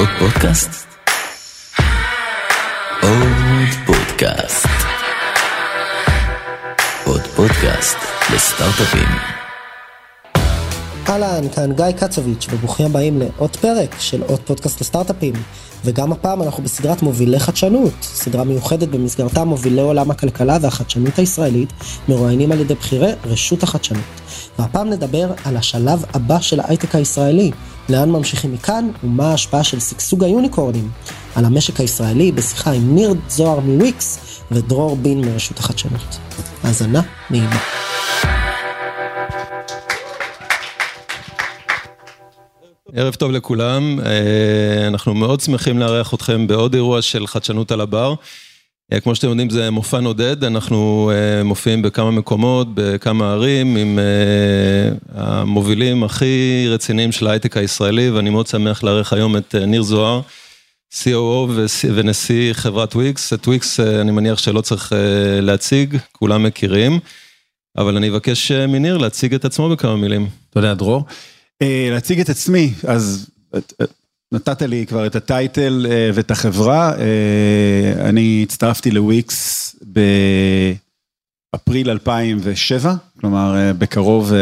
עוד פודקאסט? עוד פודקאסט. עוד פודקאסט לסטארט-אפים. אהלן, כאן גיא קצוביץ', וברוכים הבאים לעוד פרק של עוד פודקאסט לסטארט-אפים. וגם הפעם אנחנו בסדרת מובילי חדשנות, סדרה מיוחדת במסגרתה מובילי עולם הכלכלה והחדשנות הישראלית, מרואיינים על ידי בכירי רשות החדשנות. והפעם נדבר על השלב הבא של ההייטק הישראלי, לאן ממשיכים מכאן ומה ההשפעה של שגשוג היוניקורנים, על המשק הישראלי בשיחה עם ניר זוהר מוויקס ודרור בין מרשות החדשנות. האזנה נעימה. ערב טוב לכולם, אה, אנחנו מאוד שמחים לארח אתכם בעוד אירוע של חדשנות על הבר. אה, כמו שאתם יודעים זה מופע נודד, אנחנו אה, מופיעים בכמה מקומות, בכמה ערים, עם המובילים הכי רציניים של ההייטק הישראלי, ואני מאוד שמח לארח היום את ניר זוהר, COO ונשיא חברת וויקס. את וויקס אני מניח שלא צריך להציג, כולם מכירים, אבל אני אבקש מניר להציג את עצמו בכמה מילים. תודה, דרור. אה, להציג את עצמי, אז נתת לי כבר את הטייטל אה, ואת החברה, אה, אני הצטרפתי לוויקס באפריל 2007, כלומר בקרוב,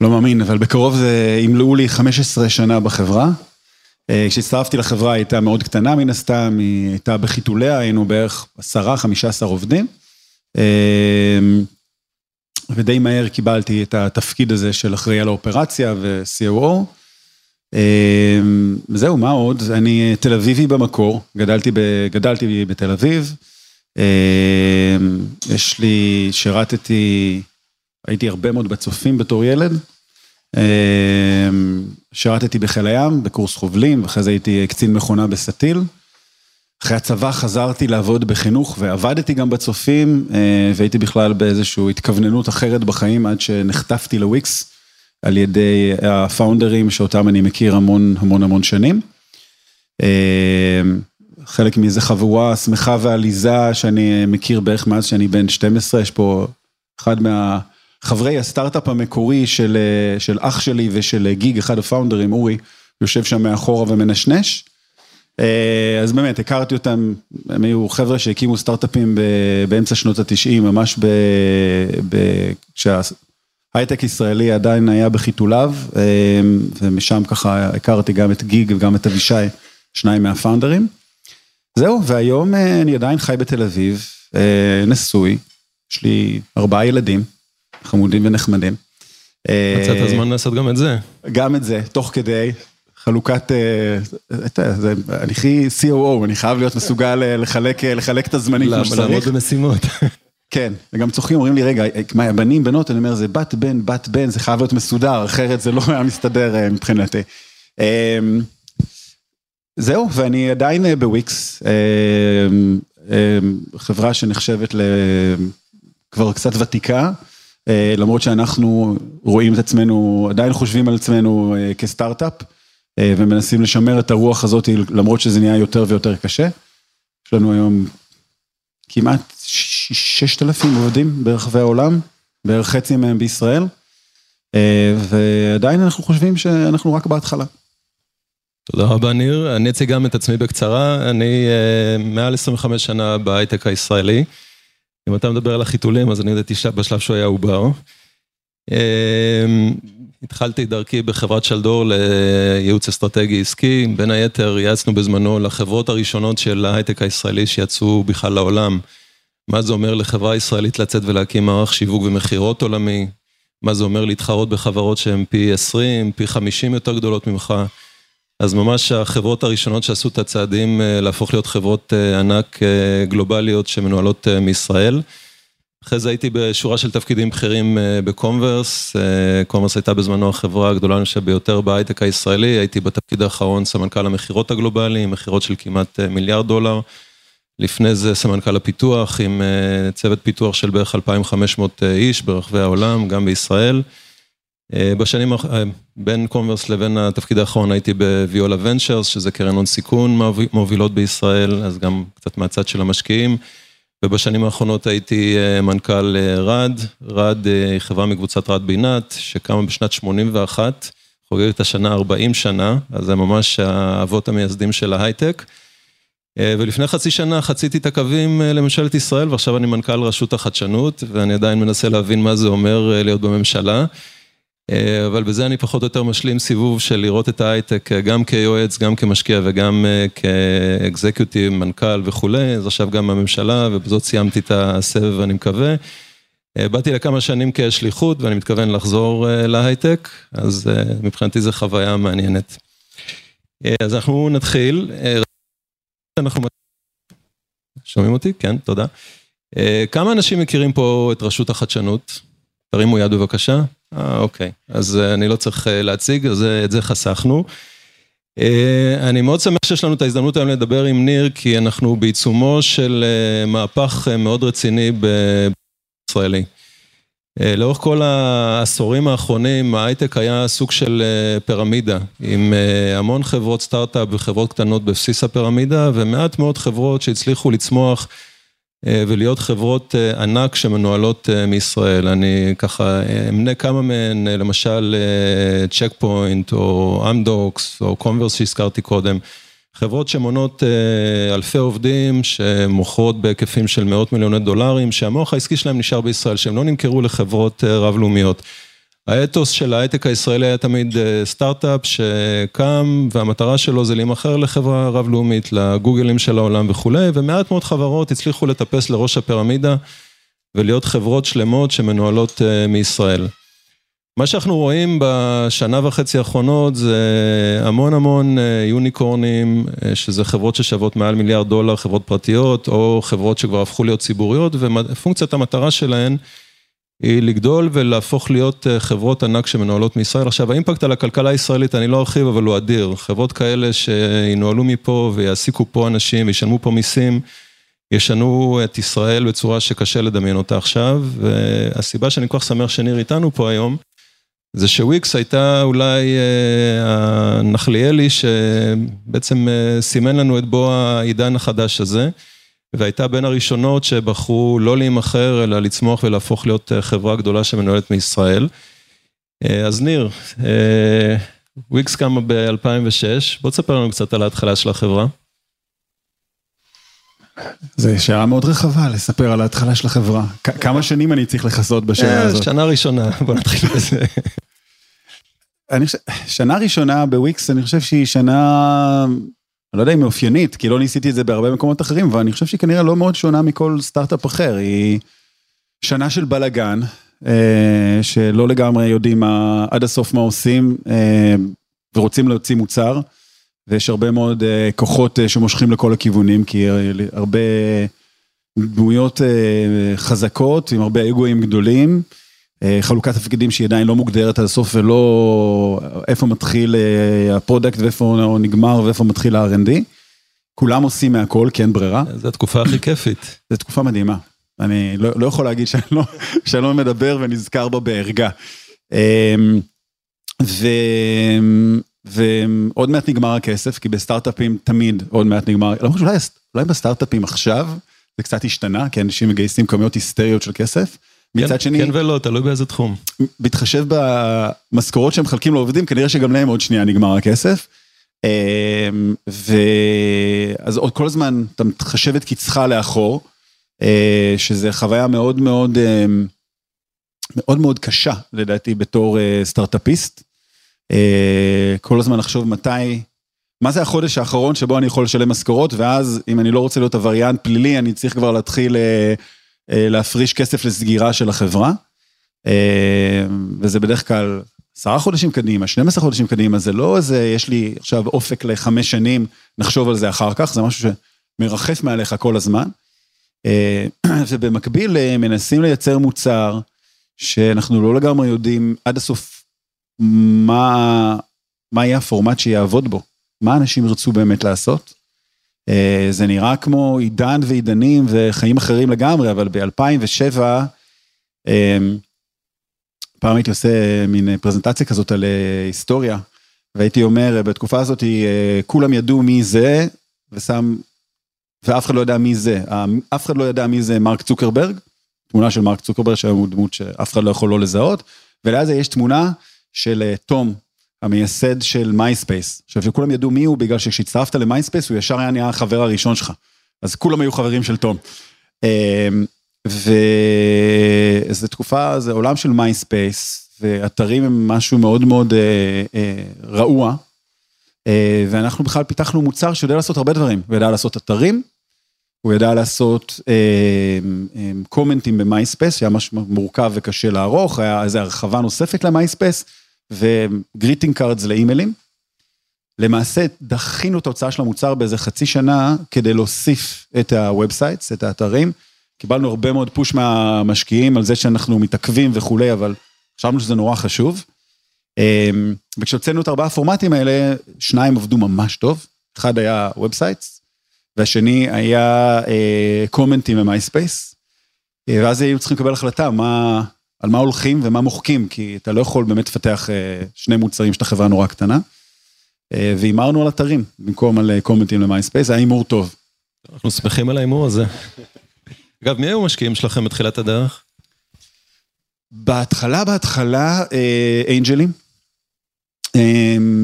לא מאמין, אבל בקרוב זה ימלאו לי 15 שנה בחברה. כשהצטרפתי לחברה היא הייתה מאוד קטנה מן הסתם, היא הייתה בחיתוליה, היינו בערך 10-15 עובדים. ודי מהר קיבלתי את התפקיד הזה של אחראי על האופרציה ו-COO. אמ, זהו, מה עוד? אני תל אביבי במקור, גדלתי, ב, גדלתי בתל אביב. אמ, יש לי, שירתתי, הייתי הרבה מאוד בצופים בתור ילד. אמ, שירתתי בחיל הים, בקורס חובלים, ואחרי זה הייתי קצין מכונה בסטיל. אחרי הצבא חזרתי לעבוד בחינוך ועבדתי גם בצופים אה, והייתי בכלל באיזושהי התכווננות אחרת בחיים עד שנחטפתי לוויקס על ידי הפאונדרים שאותם אני מכיר המון המון המון שנים. אה, חלק מאיזה חבורה שמחה ועליזה שאני מכיר בערך מאז שאני בן 12, יש פה אחד מהחברי הסטארט-אפ המקורי של, אה, של אח שלי ושל גיג, אחד הפאונדרים, אורי, יושב שם מאחורה ומנשנש. אה, אז באמת, הכרתי אותם, הם היו חבר'ה שהקימו סטארט-אפים באמצע שנות התשעים, ממש כשההייטק ישראלי עדיין היה בחיתוליו, אה, ומשם ככה הכרתי גם את גיג וגם את אבישי, שניים מהפאונדרים. זהו, והיום אה, אני עדיין חי בתל אביב, נשוי, יש לי ארבעה ילדים, חמודים ונחמדים. מצאת זמן לעשות גם את זה. גם את זה, תוך כדי, חלוקת, אה, אני הכי COO, אני חייב להיות מסוגל אה, לחלק אה, לחלק את הזמנים כמו שצריך. לעמוד במשימות. כן, וגם צוחקים, אומרים לי, רגע, מה, בנים, בנות, אני אומר, זה בת בן, בת בן, זה חייב להיות מסודר, אחרת זה לא היה מסתדר מבחינתי. אמ, זהו, ואני עדיין בוויקס, אמ, אמ, חברה שנחשבת כבר קצת ותיקה, למרות שאנחנו רואים את עצמנו, עדיין חושבים על עצמנו כסטארט-אפ. אה, ומנסים לשמר את הרוח הזאת למרות שזה נהיה יותר ויותר קשה. יש לנו היום כמעט 6,000 עובדים ברחבי העולם, בערך חצי מהם בישראל, אה, ועדיין אנחנו חושבים שאנחנו רק בהתחלה. תודה רבה ניר, אני אציג גם את עצמי בקצרה, אני אה, מעל 25 שנה בהייטק הישראלי. אם אתה מדבר על החיתולים אז אני ידעתי בשלב שהוא היה עובר. התחלתי דרכי בחברת שלדור לייעוץ אסטרטגי עסקי, בין היתר ייעצנו בזמנו לחברות הראשונות של ההייטק הישראלי שיצאו בכלל לעולם. מה זה אומר לחברה ישראלית לצאת ולהקים מערך שיווק ומכירות עולמי, מה זה אומר להתחרות בחברות שהן פי 20, פי 50 יותר גדולות ממך. אז ממש החברות הראשונות שעשו את הצעדים אה, להפוך להיות חברות אה, ענק אה, גלובליות שמנוהלות מישראל. אחרי זה הייתי בשורה של תפקידים בכירים בקומברס, קומברס הייתה בזמנו החברה הגדולה אני חושב ביותר בהייטק הישראלי, הייתי בתפקיד האחרון סמנכ"ל המכירות הגלובלי, מכירות של כמעט מיליארד דולר. לפני זה סמנכ"ל הפיתוח עם צוות פיתוח של בערך 2,500 איש ברחבי העולם, גם בישראל. בשנים, בין קומברס לבין התפקיד האחרון הייתי בוויולה ונצ'רס, שזה קרן הון סיכון מובילות בישראל, אז גם קצת מהצד של המשקיעים. ובשנים האחרונות הייתי אה, מנכ"ל אה, רד, רד אה, היא חברה מקבוצת רד בינת, שקמה בשנת 81, חוגגת השנה 40 שנה, אז זה ממש האבות המייסדים של ההייטק. ולפני חצי שנה חציתי את הקווים לממשלת ישראל, ועכשיו אני מנכ"ל רשות החדשנות, ואני עדיין מנסה להבין מה זה אומר להיות בממשלה. אבל בזה אני פחות או יותר משלים סיבוב של לראות את ההייטק גם כיועץ, גם כמשקיע וגם כאקזקיוטיב, מנכ"ל וכולי, אז עכשיו גם הממשלה, ובזאת סיימתי את הסבב, אני מקווה. באתי לכמה שנים כשליחות ואני מתכוון לחזור להייטק, אז מבחינתי זו חוויה מעניינת. אז אנחנו נתחיל. אנחנו... שומעים אותי? כן, תודה. כמה אנשים מכירים פה את רשות החדשנות? תרימו יד בבקשה. אה, אוקיי, אז אני לא צריך להציג, אז את זה חסכנו. אני מאוד שמח שיש לנו את ההזדמנות היום לדבר עם ניר, כי אנחנו בעיצומו של מהפך מאוד רציני בישראלי. לאורך כל העשורים האחרונים, ההייטק היה סוג של פירמידה, עם המון חברות סטארט-אפ וחברות קטנות בבסיס הפירמידה, ומעט מאוד חברות שהצליחו לצמוח ולהיות חברות ענק שמנוהלות מישראל. אני ככה אמנה כמה מהן, למשל צ'ק פוינט או אמדוקס או קומברס שהזכרתי קודם. חברות שמונות אלפי עובדים, שמוכרות בהיקפים של מאות מיליוני דולרים, שהמוח העסקי שלהם נשאר בישראל, שהם לא נמכרו לחברות רב-לאומיות. האתוס של ההייטק הישראלי היה תמיד סטארט-אפ שקם, והמטרה שלו זה להימכר לחברה רב-לאומית, לגוגלים של העולם וכולי, ומעט מאוד חברות הצליחו לטפס לראש הפירמידה, ולהיות חברות שלמות שמנוהלות מישראל. מה שאנחנו רואים בשנה וחצי האחרונות זה המון המון יוניקורנים, שזה חברות ששוות מעל מיליארד דולר, חברות פרטיות, או חברות שכבר הפכו להיות ציבוריות, ופונקציית המטרה שלהן היא לגדול ולהפוך להיות חברות ענק שמנוהלות מישראל. עכשיו, האימפקט על הכלכלה הישראלית, אני לא ארחיב, אבל הוא אדיר. חברות כאלה שינוהלו מפה ויעסיקו פה אנשים, וישלמו פה מיסים, ישנו את ישראל בצורה שקשה לדמיין אותה עכשיו, והסיבה שאני כל כך שמח שניר איתנו פה היום, זה שוויקס הייתה אולי הנחליאלי שבעצם סימן לנו את בוא העידן החדש הזה, והייתה בין הראשונות שבחרו לא להימכר, אלא לצמוח ולהפוך להיות חברה גדולה שמנוהלת מישראל. אז ניר, וויקס קמה ב-2006, בוא תספר לנו קצת על ההתחלה של החברה. זה שאלה מאוד רחבה לספר על ההתחלה של החברה. כמה שנים אני צריך לכסות בשאלה הזאת? שנה ראשונה, בוא נתחיל בזה. שנה ראשונה בוויקס, אני חושב שהיא שנה, אני לא יודע אם מאופיינית, כי לא ניסיתי את זה בהרבה מקומות אחרים, אבל אני חושב שהיא כנראה לא מאוד שונה מכל סטארט-אפ אחר. היא שנה של בלאגן, שלא לגמרי יודעים עד הסוף מה עושים, ורוצים להוציא מוצר. ויש הרבה מאוד כוחות שמושכים לכל הכיוונים, כי הרבה דמויות חזקות, עם הרבה אגואים גדולים, חלוקת תפקידים שהיא עדיין לא מוגדרת עד הסוף, ולא איפה מתחיל ה product ואיפה נגמר ואיפה מתחיל ה-R&D. כולם עושים מהכל, כי אין ברירה. זו התקופה הכי כיפית. זו תקופה מדהימה. אני לא יכול להגיד שאני לא מדבר ונזכר בה בערגה. ו... ועוד מעט נגמר הכסף, כי בסטארט-אפים תמיד עוד מעט נגמר, למרות שאולי אולי בסטארט-אפים עכשיו זה קצת השתנה, כי אנשים מגייסים כמויות היסטריות של כסף. מצד שני... כן ולא, תלוי באיזה תחום. בהתחשב במשכורות שהם מחלקים לעובדים, כנראה שגם להם עוד שנייה נגמר הכסף. ואז עוד כל הזמן אתה מתחשב את קצך לאחור, שזה חוויה מאוד מאוד, מאוד מאוד קשה, לדעתי, בתור סטארט-אפיסט. כל הזמן לחשוב מתי, מה זה החודש האחרון שבו אני יכול לשלם משכורות, ואז אם אני לא רוצה להיות עבריין פלילי, אני צריך כבר להתחיל להפריש כסף לסגירה של החברה. וזה בדרך כלל עשרה חודשים קדימה, 12 חודשים קדימה, זה לא איזה, יש לי עכשיו אופק לחמש שנים, נחשוב על זה אחר כך, זה משהו שמרחף מעליך כל הזמן. ובמקביל מנסים לייצר מוצר, שאנחנו לא לגמרי יודעים עד הסוף מה, מה יהיה הפורמט שיעבוד בו, מה אנשים ירצו באמת לעשות. זה נראה כמו עידן ועידנים וחיים אחרים לגמרי, אבל ב-2007, פעם הייתי עושה מין פרזנטציה כזאת על היסטוריה, והייתי אומר, בתקופה הזאת כולם ידעו מי זה, ושם, ואף אחד לא ידע מי זה, אף אחד לא ידע מי זה מרק צוקרברג, תמונה של מרק צוקרברג, שהיום הוא דמות שאף אחד לא יכול לא לזהות, וליד זה יש תמונה, של תום, המייסד של מייספייס. עכשיו, שכולם ידעו מי הוא, בגלל שכשהצטרפת למייספייס, הוא ישר היה נהיה החבר הראשון שלך. אז כולם היו חברים של תום. אמ, וזו תקופה, זה עולם של מייספייס, ואתרים הם משהו מאוד מאוד אה, אה, רעוע, אה, ואנחנו בכלל פיתחנו מוצר שיודע לעשות הרבה דברים, הוא ידע לעשות אתרים, הוא ידע לעשות אה, אה, קומנטים במייספייס, שהיה משהו מורכב וקשה לערוך, היה איזו הרחבה נוספת למייספייס, ו greeting cards לאימיילים. למעשה דחינו את ההוצאה של המוצר באיזה חצי שנה כדי להוסיף את ה websites, את האתרים. קיבלנו הרבה מאוד push מהמשקיעים על זה שאנחנו מתעכבים וכולי, אבל חשבנו שזה נורא חשוב. אמ, וכשהוצאנו את ארבעה הפורמטים האלה, שניים עבדו ממש טוב. אחד היה websites, והשני היה קומנטים אה, במייספייס. אה, ואז היינו צריכים לקבל החלטה מה, על מה הולכים ומה מוחקים, כי אתה לא יכול באמת לפתח אה, שני מוצרים שאתה חברה נורא קטנה. והימרנו על אתרים במקום על קומנטים למייספייס, זה היה הימור טוב. אנחנו שמחים על ההימור הזה. אגב, מי היו המשקיעים שלכם בתחילת הדרך? בהתחלה, בהתחלה, אינג'לים.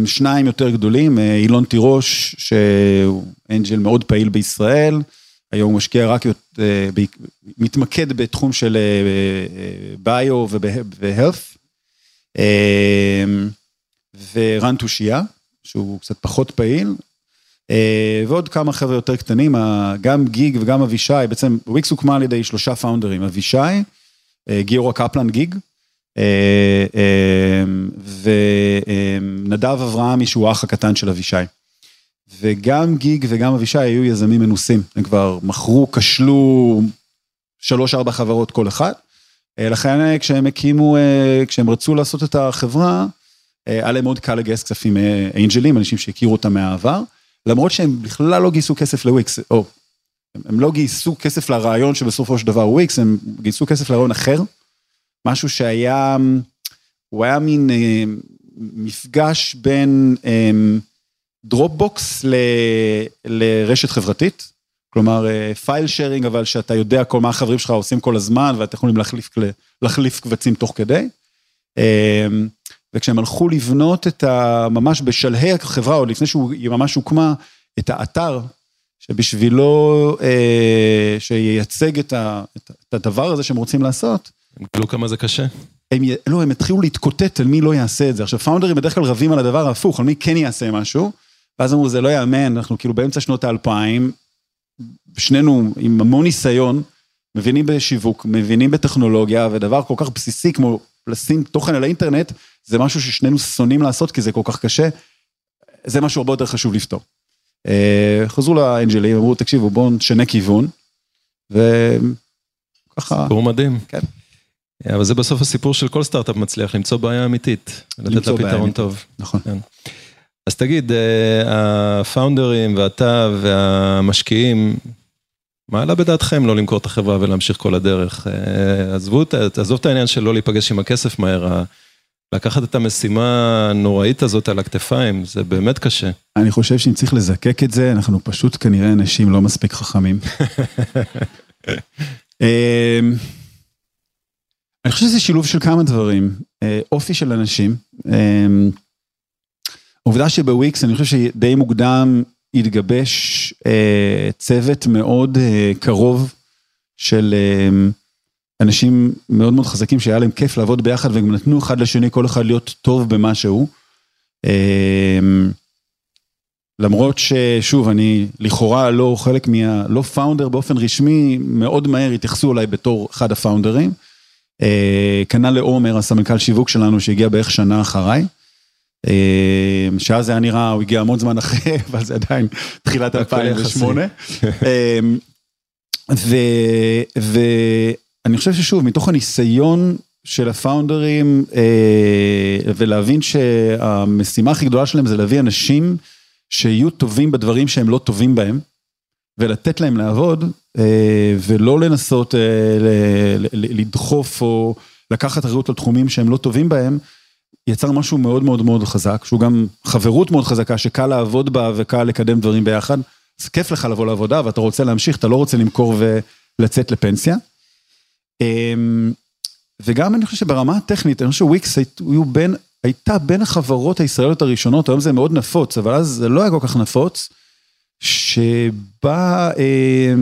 שניים יותר גדולים, אילון תירוש, שהוא אנג'ל מאוד פעיל בישראל, היום הוא משקיע רק, מתמקד בתחום של ביו והלף, ורן תושייה, שהוא קצת פחות פעיל, ועוד כמה חבר'ה יותר קטנים, גם גיג וגם אבישי, בעצם וויקס הוקמה על ידי שלושה פאונדרים, אבישי, גיורא קפלן גיג, ונדב אברהמי שהוא האח הקטן של אבישי. וגם גיג וגם אבישי היו יזמים מנוסים, הם כבר מכרו, כשלו שלוש-ארבע חברות כל אחד. לכן כשהם הקימו, כשהם רצו לעשות את החברה, היה להם מאוד קל לגייס כספים מאינג'לים, אנשים שהכירו אותם מהעבר, למרות שהם בכלל לא גייסו כסף לוויקס, או הם לא גייסו כסף לרעיון שבסופו של דבר וויקס, הם גייסו כסף לרעיון אחר, משהו שהיה, הוא היה מין אה, מפגש בין אה, דרופבוקס ל, לרשת חברתית, כלומר file sharing, אבל שאתה יודע כל מה החברים שלך עושים כל הזמן, ואתם יכולים להחליף, להחליף קבצים תוך כדי. אה, וכשהם הלכו לבנות את ה... ממש בשלהי החברה, עוד לפני שהיא ממש הוקמה, את האתר שבשבילו, אה, שייצג את, ה, את הדבר הזה שהם רוצים לעשות. הם גילו כמה זה קשה. הם, לא, הם התחילו להתקוטט על מי לא יעשה את זה. עכשיו, פאונדרים בדרך כלל רבים על הדבר ההפוך, על מי כן יעשה משהו, ואז אמרו, זה לא יאמן, אנחנו כאילו באמצע שנות האלפיים, שנינו עם המון ניסיון, מבינים בשיווק, מבינים בטכנולוגיה, ודבר כל כך בסיסי כמו לשים תוכן על האינטרנט, זה משהו ששנינו שונאים לעשות כי זה כל כך קשה, זה משהו הרבה יותר חשוב לפתור. אה, חזרו לאנג'לים, אמרו, תקשיבו, בואו נשנה כיוון, וככה... סיפור מדהים. כן. אבל זה בסוף הסיפור של כל סטארט-אפ מצליח, למצוא בעיה אמיתית, לתת לה פתרון טוב. נכון. כן. אז תגיד, אה, הפאונדרים ואתה והמשקיעים, מה עלה בדעתכם לא למכור את החברה ולהמשיך כל הדרך? אה, עזבו, תעזוב את העניין של לא להיפגש עם הכסף מהר, לקחת את המשימה הנוראית הזאת על הכתפיים, זה באמת קשה. אני חושב שאם צריך לזקק את זה, אנחנו פשוט כנראה אנשים לא מספיק חכמים. אמ, אני חושב שזה שילוב של כמה דברים, אה, אופי של אנשים. עובדה שבוויקס, אני חושב שדי מוקדם התגבש אה, צוות מאוד אה, קרוב של אנשים מאוד מאוד חזקים שהיה להם כיף לעבוד ביחד והם נתנו אחד לשני כל אחד להיות טוב במשהו. למרות ששוב, אני לכאורה לא חלק מה... לא פאונדר באופן רשמי, מאוד מהר התייחסו אליי בתור אחד הפאונדרים. כנ"ל לעומר, הסמנכ"ל שיווק שלנו, שהגיע בערך שנה אחריי. שאז זה היה נראה, הוא הגיע המון זמן אחרי, אבל זה עדיין תחילת 2008. ואני חושב ששוב, מתוך הניסיון של הפאונדרים, ולהבין שהמשימה הכי גדולה שלהם זה להביא אנשים שיהיו טובים בדברים שהם לא טובים בהם, ולתת להם לעבוד, ולא לנסות לדחוף או לקחת אחריות על תחומים שהם לא טובים בהם, יצר משהו מאוד מאוד מאוד חזק, שהוא גם חברות מאוד חזקה, שקל לעבוד בה וקל לקדם דברים ביחד. אז כיף לך לבוא לעבודה ואתה רוצה להמשיך, אתה לא רוצה למכור ולצאת לפנסיה. וגם אני חושב שברמה הטכנית, אני חושב שוויקס היו בין הייתה בין החברות הישראליות הראשונות, היום זה מאוד נפוץ, אבל אז זה לא היה כל כך נפוץ, שבה אה,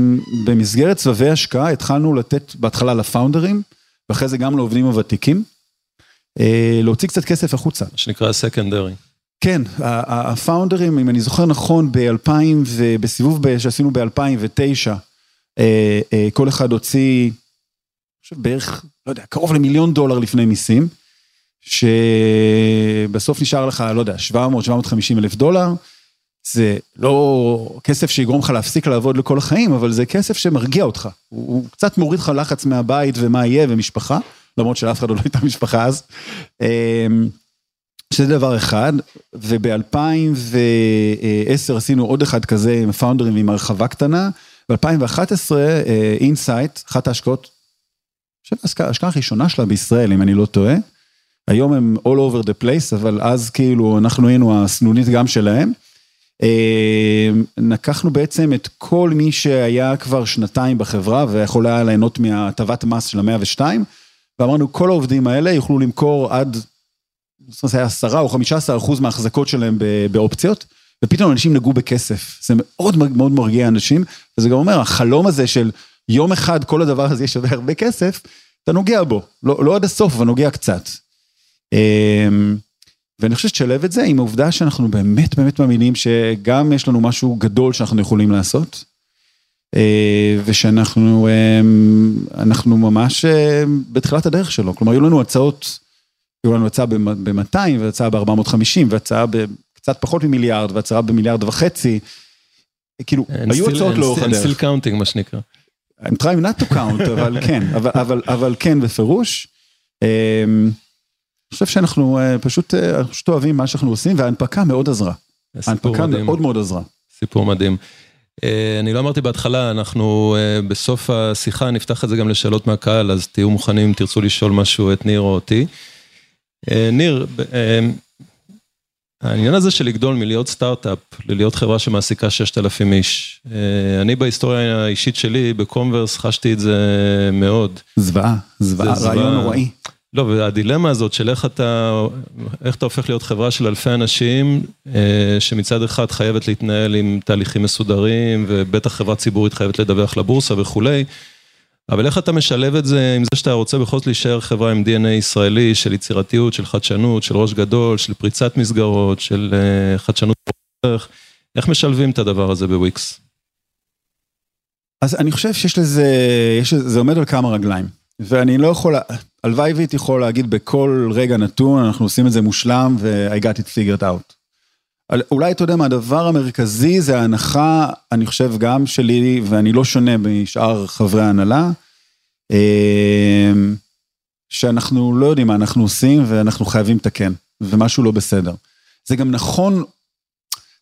במסגרת סבבי השקעה התחלנו לתת בהתחלה לפאונדרים, ואחרי זה גם לעובדים הוותיקים, להוציא קצת כסף החוצה. מה שנקרא סקנדרי. כן, הפאונדרים, אם אני זוכר נכון, ב-2000 ובסיבוב שעשינו ב-2009, אה, אה, כל אחד הוציא, אני חושב בערך, לא יודע, קרוב למיליון דולר לפני מיסים, שבסוף נשאר לך, לא יודע, 700-750 אלף דולר. זה לא כסף שיגרום לך להפסיק לעבוד לכל החיים, אבל זה כסף שמרגיע אותך. הוא, הוא קצת מוריד לך לחץ מהבית ומה יהיה ומשפחה, למרות שאף אחד עוד לא הייתה משפחה אז. אמ, שזה דבר אחד, וב-2010 עשינו עוד אחד כזה עם הפאונדרים ועם הרחבה קטנה. ב-2011 אינסייט, אחת ההשקעות, חושב שההשקעה הראשונה שלה בישראל, אם אני לא טועה. היום הם all over the place, אבל אז כאילו אנחנו היינו הסנונית גם שלהם. לקחנו בעצם את כל מי שהיה כבר שנתיים בחברה ויכול היה ליהנות מהטבת מס של המאה ושתיים, ואמרנו כל העובדים האלה יוכלו למכור עד, זאת אומרת, היה עשרה או חמישה עשר אחוז מההחזקות שלהם באופציות, ופתאום אנשים נגעו בכסף. זה מאוד מאוד מרגיע אנשים, וזה גם אומר, החלום הזה של יום אחד כל הדבר הזה שווה הרבה כסף, אתה נוגע בו, לא, לא עד הסוף, אבל נוגע קצת. ואני חושב שתשלב את זה עם העובדה שאנחנו באמת באמת מאמינים שגם יש לנו משהו גדול שאנחנו יכולים לעשות. ושאנחנו אנחנו ממש בתחילת הדרך שלו, כלומר היו לנו הצעות, היו לנו הצעה ב-200 והצעה ב-450 והצעה בקצת פחות ממיליארד והצעה במיליארד וחצי, כאילו היו הצעות לאורך הדרך. And still counting מה שנקרא. I'm trying not to count, אבל כן, אבל, אבל, אבל כן בפירוש. אני חושב שאנחנו פשוט, פשוט אוהבים מה שאנחנו עושים, וההנפקה מאוד עזרה. ההנפקה מאוד מאוד עזרה. סיפור מדהים. אני לא אמרתי בהתחלה, אנחנו בסוף השיחה נפתח את זה גם לשאלות מהקהל, אז תהיו מוכנים אם תרצו לשאול משהו את ניר או אותי. ניר, העניין הזה של לגדול מלהיות סטארט-אפ, ללהיות חברה שמעסיקה 6,000 איש, אני בהיסטוריה האישית שלי, בקומברס חשתי את זה מאוד. זוועה, זוועה, רעיון נוראי. לא, והדילמה הזאת של איך אתה, איך אתה הופך להיות חברה של אלפי אנשים, שמצד אחד חייבת להתנהל עם תהליכים מסודרים, ובטח חברה ציבורית חייבת לדווח לבורסה וכולי, אבל איך אתה משלב את זה עם זה שאתה רוצה בכל זאת להישאר חברה עם DNA ישראלי, של יצירתיות, של חדשנות, של ראש גדול, של פריצת מסגרות, של חדשנות, איך משלבים את הדבר הזה בוויקס? אז אני חושב שיש לזה, זה עומד על כמה רגליים, ואני לא יכול... הלוואי והייתי יכול להגיד בכל רגע נתון, אנחנו עושים את זה מושלם ו- I got it figured out. אולי אתה יודע מה, הדבר המרכזי זה ההנחה, אני חושב גם שלי, ואני לא שונה משאר חברי ההנהלה, שאנחנו לא יודעים מה אנחנו עושים ואנחנו חייבים לתקן, ומשהו לא בסדר. זה גם נכון,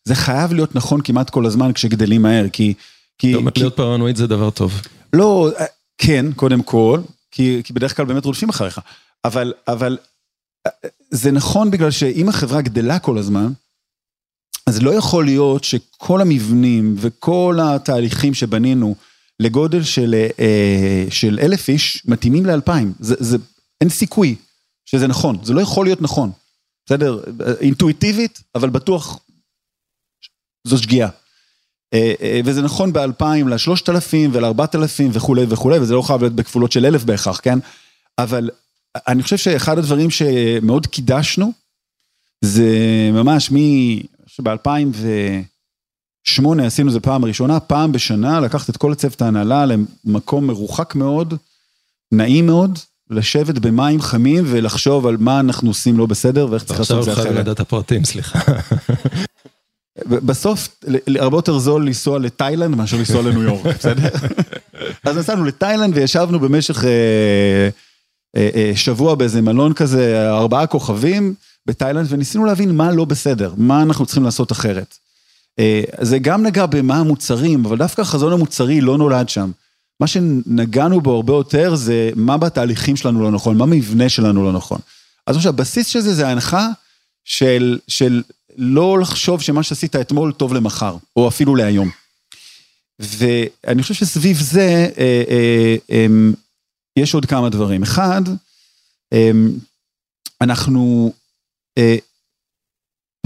זה חייב להיות נכון כמעט כל הזמן כשגדלים מהר, כי... כי להיות פרנואיד זה דבר טוב. לא, כן, קודם כל. כי בדרך כלל באמת רודפים אחריך, אבל, אבל זה נכון בגלל שאם החברה גדלה כל הזמן, אז לא יכול להיות שכל המבנים וכל התהליכים שבנינו לגודל של, של אלף איש מתאימים לאלפיים, זה, זה, אין סיכוי שזה נכון, זה לא יכול להיות נכון, בסדר? אינטואיטיבית, אבל בטוח זו שגיאה. וזה נכון באלפיים לשלושת אלפים ולארבעת אלפים וכולי וכולי, וזה לא חייב להיות בכפולות של אלף בהכרח, כן? אבל אני חושב שאחד הדברים שמאוד קידשנו, זה ממש מ... שב-2008 עשינו זה פעם ראשונה, פעם בשנה לקחת את כל הצוות ההנהלה למקום מרוחק מאוד, נעים מאוד, לשבת במים חמים ולחשוב על מה אנחנו עושים לא בסדר ואיך צריך לעשות את זה אחרת. עכשיו הולכים לדעת הפרטים, סליחה. בסוף, הרבה יותר זול לנסוע לתאילנד מאשר לנסוע לניו יורק, בסדר? אז נסענו לתאילנד וישבנו במשך שבוע באיזה מלון כזה, ארבעה כוכבים בתאילנד, וניסינו להבין מה לא בסדר, מה אנחנו צריכים לעשות אחרת. זה גם נגע במה המוצרים, אבל דווקא החזון המוצרי לא נולד שם. מה שנגענו בו הרבה יותר זה מה בתהליכים שלנו לא נכון, מה מבנה שלנו לא נכון. אז עכשיו, הבסיס של זה זה ההנחה של, של לא לחשוב שמה שעשית אתמול טוב למחר, או אפילו להיום. ואני חושב שסביב זה אה, אה, אה, יש עוד כמה דברים. אחד, אנחנו אה,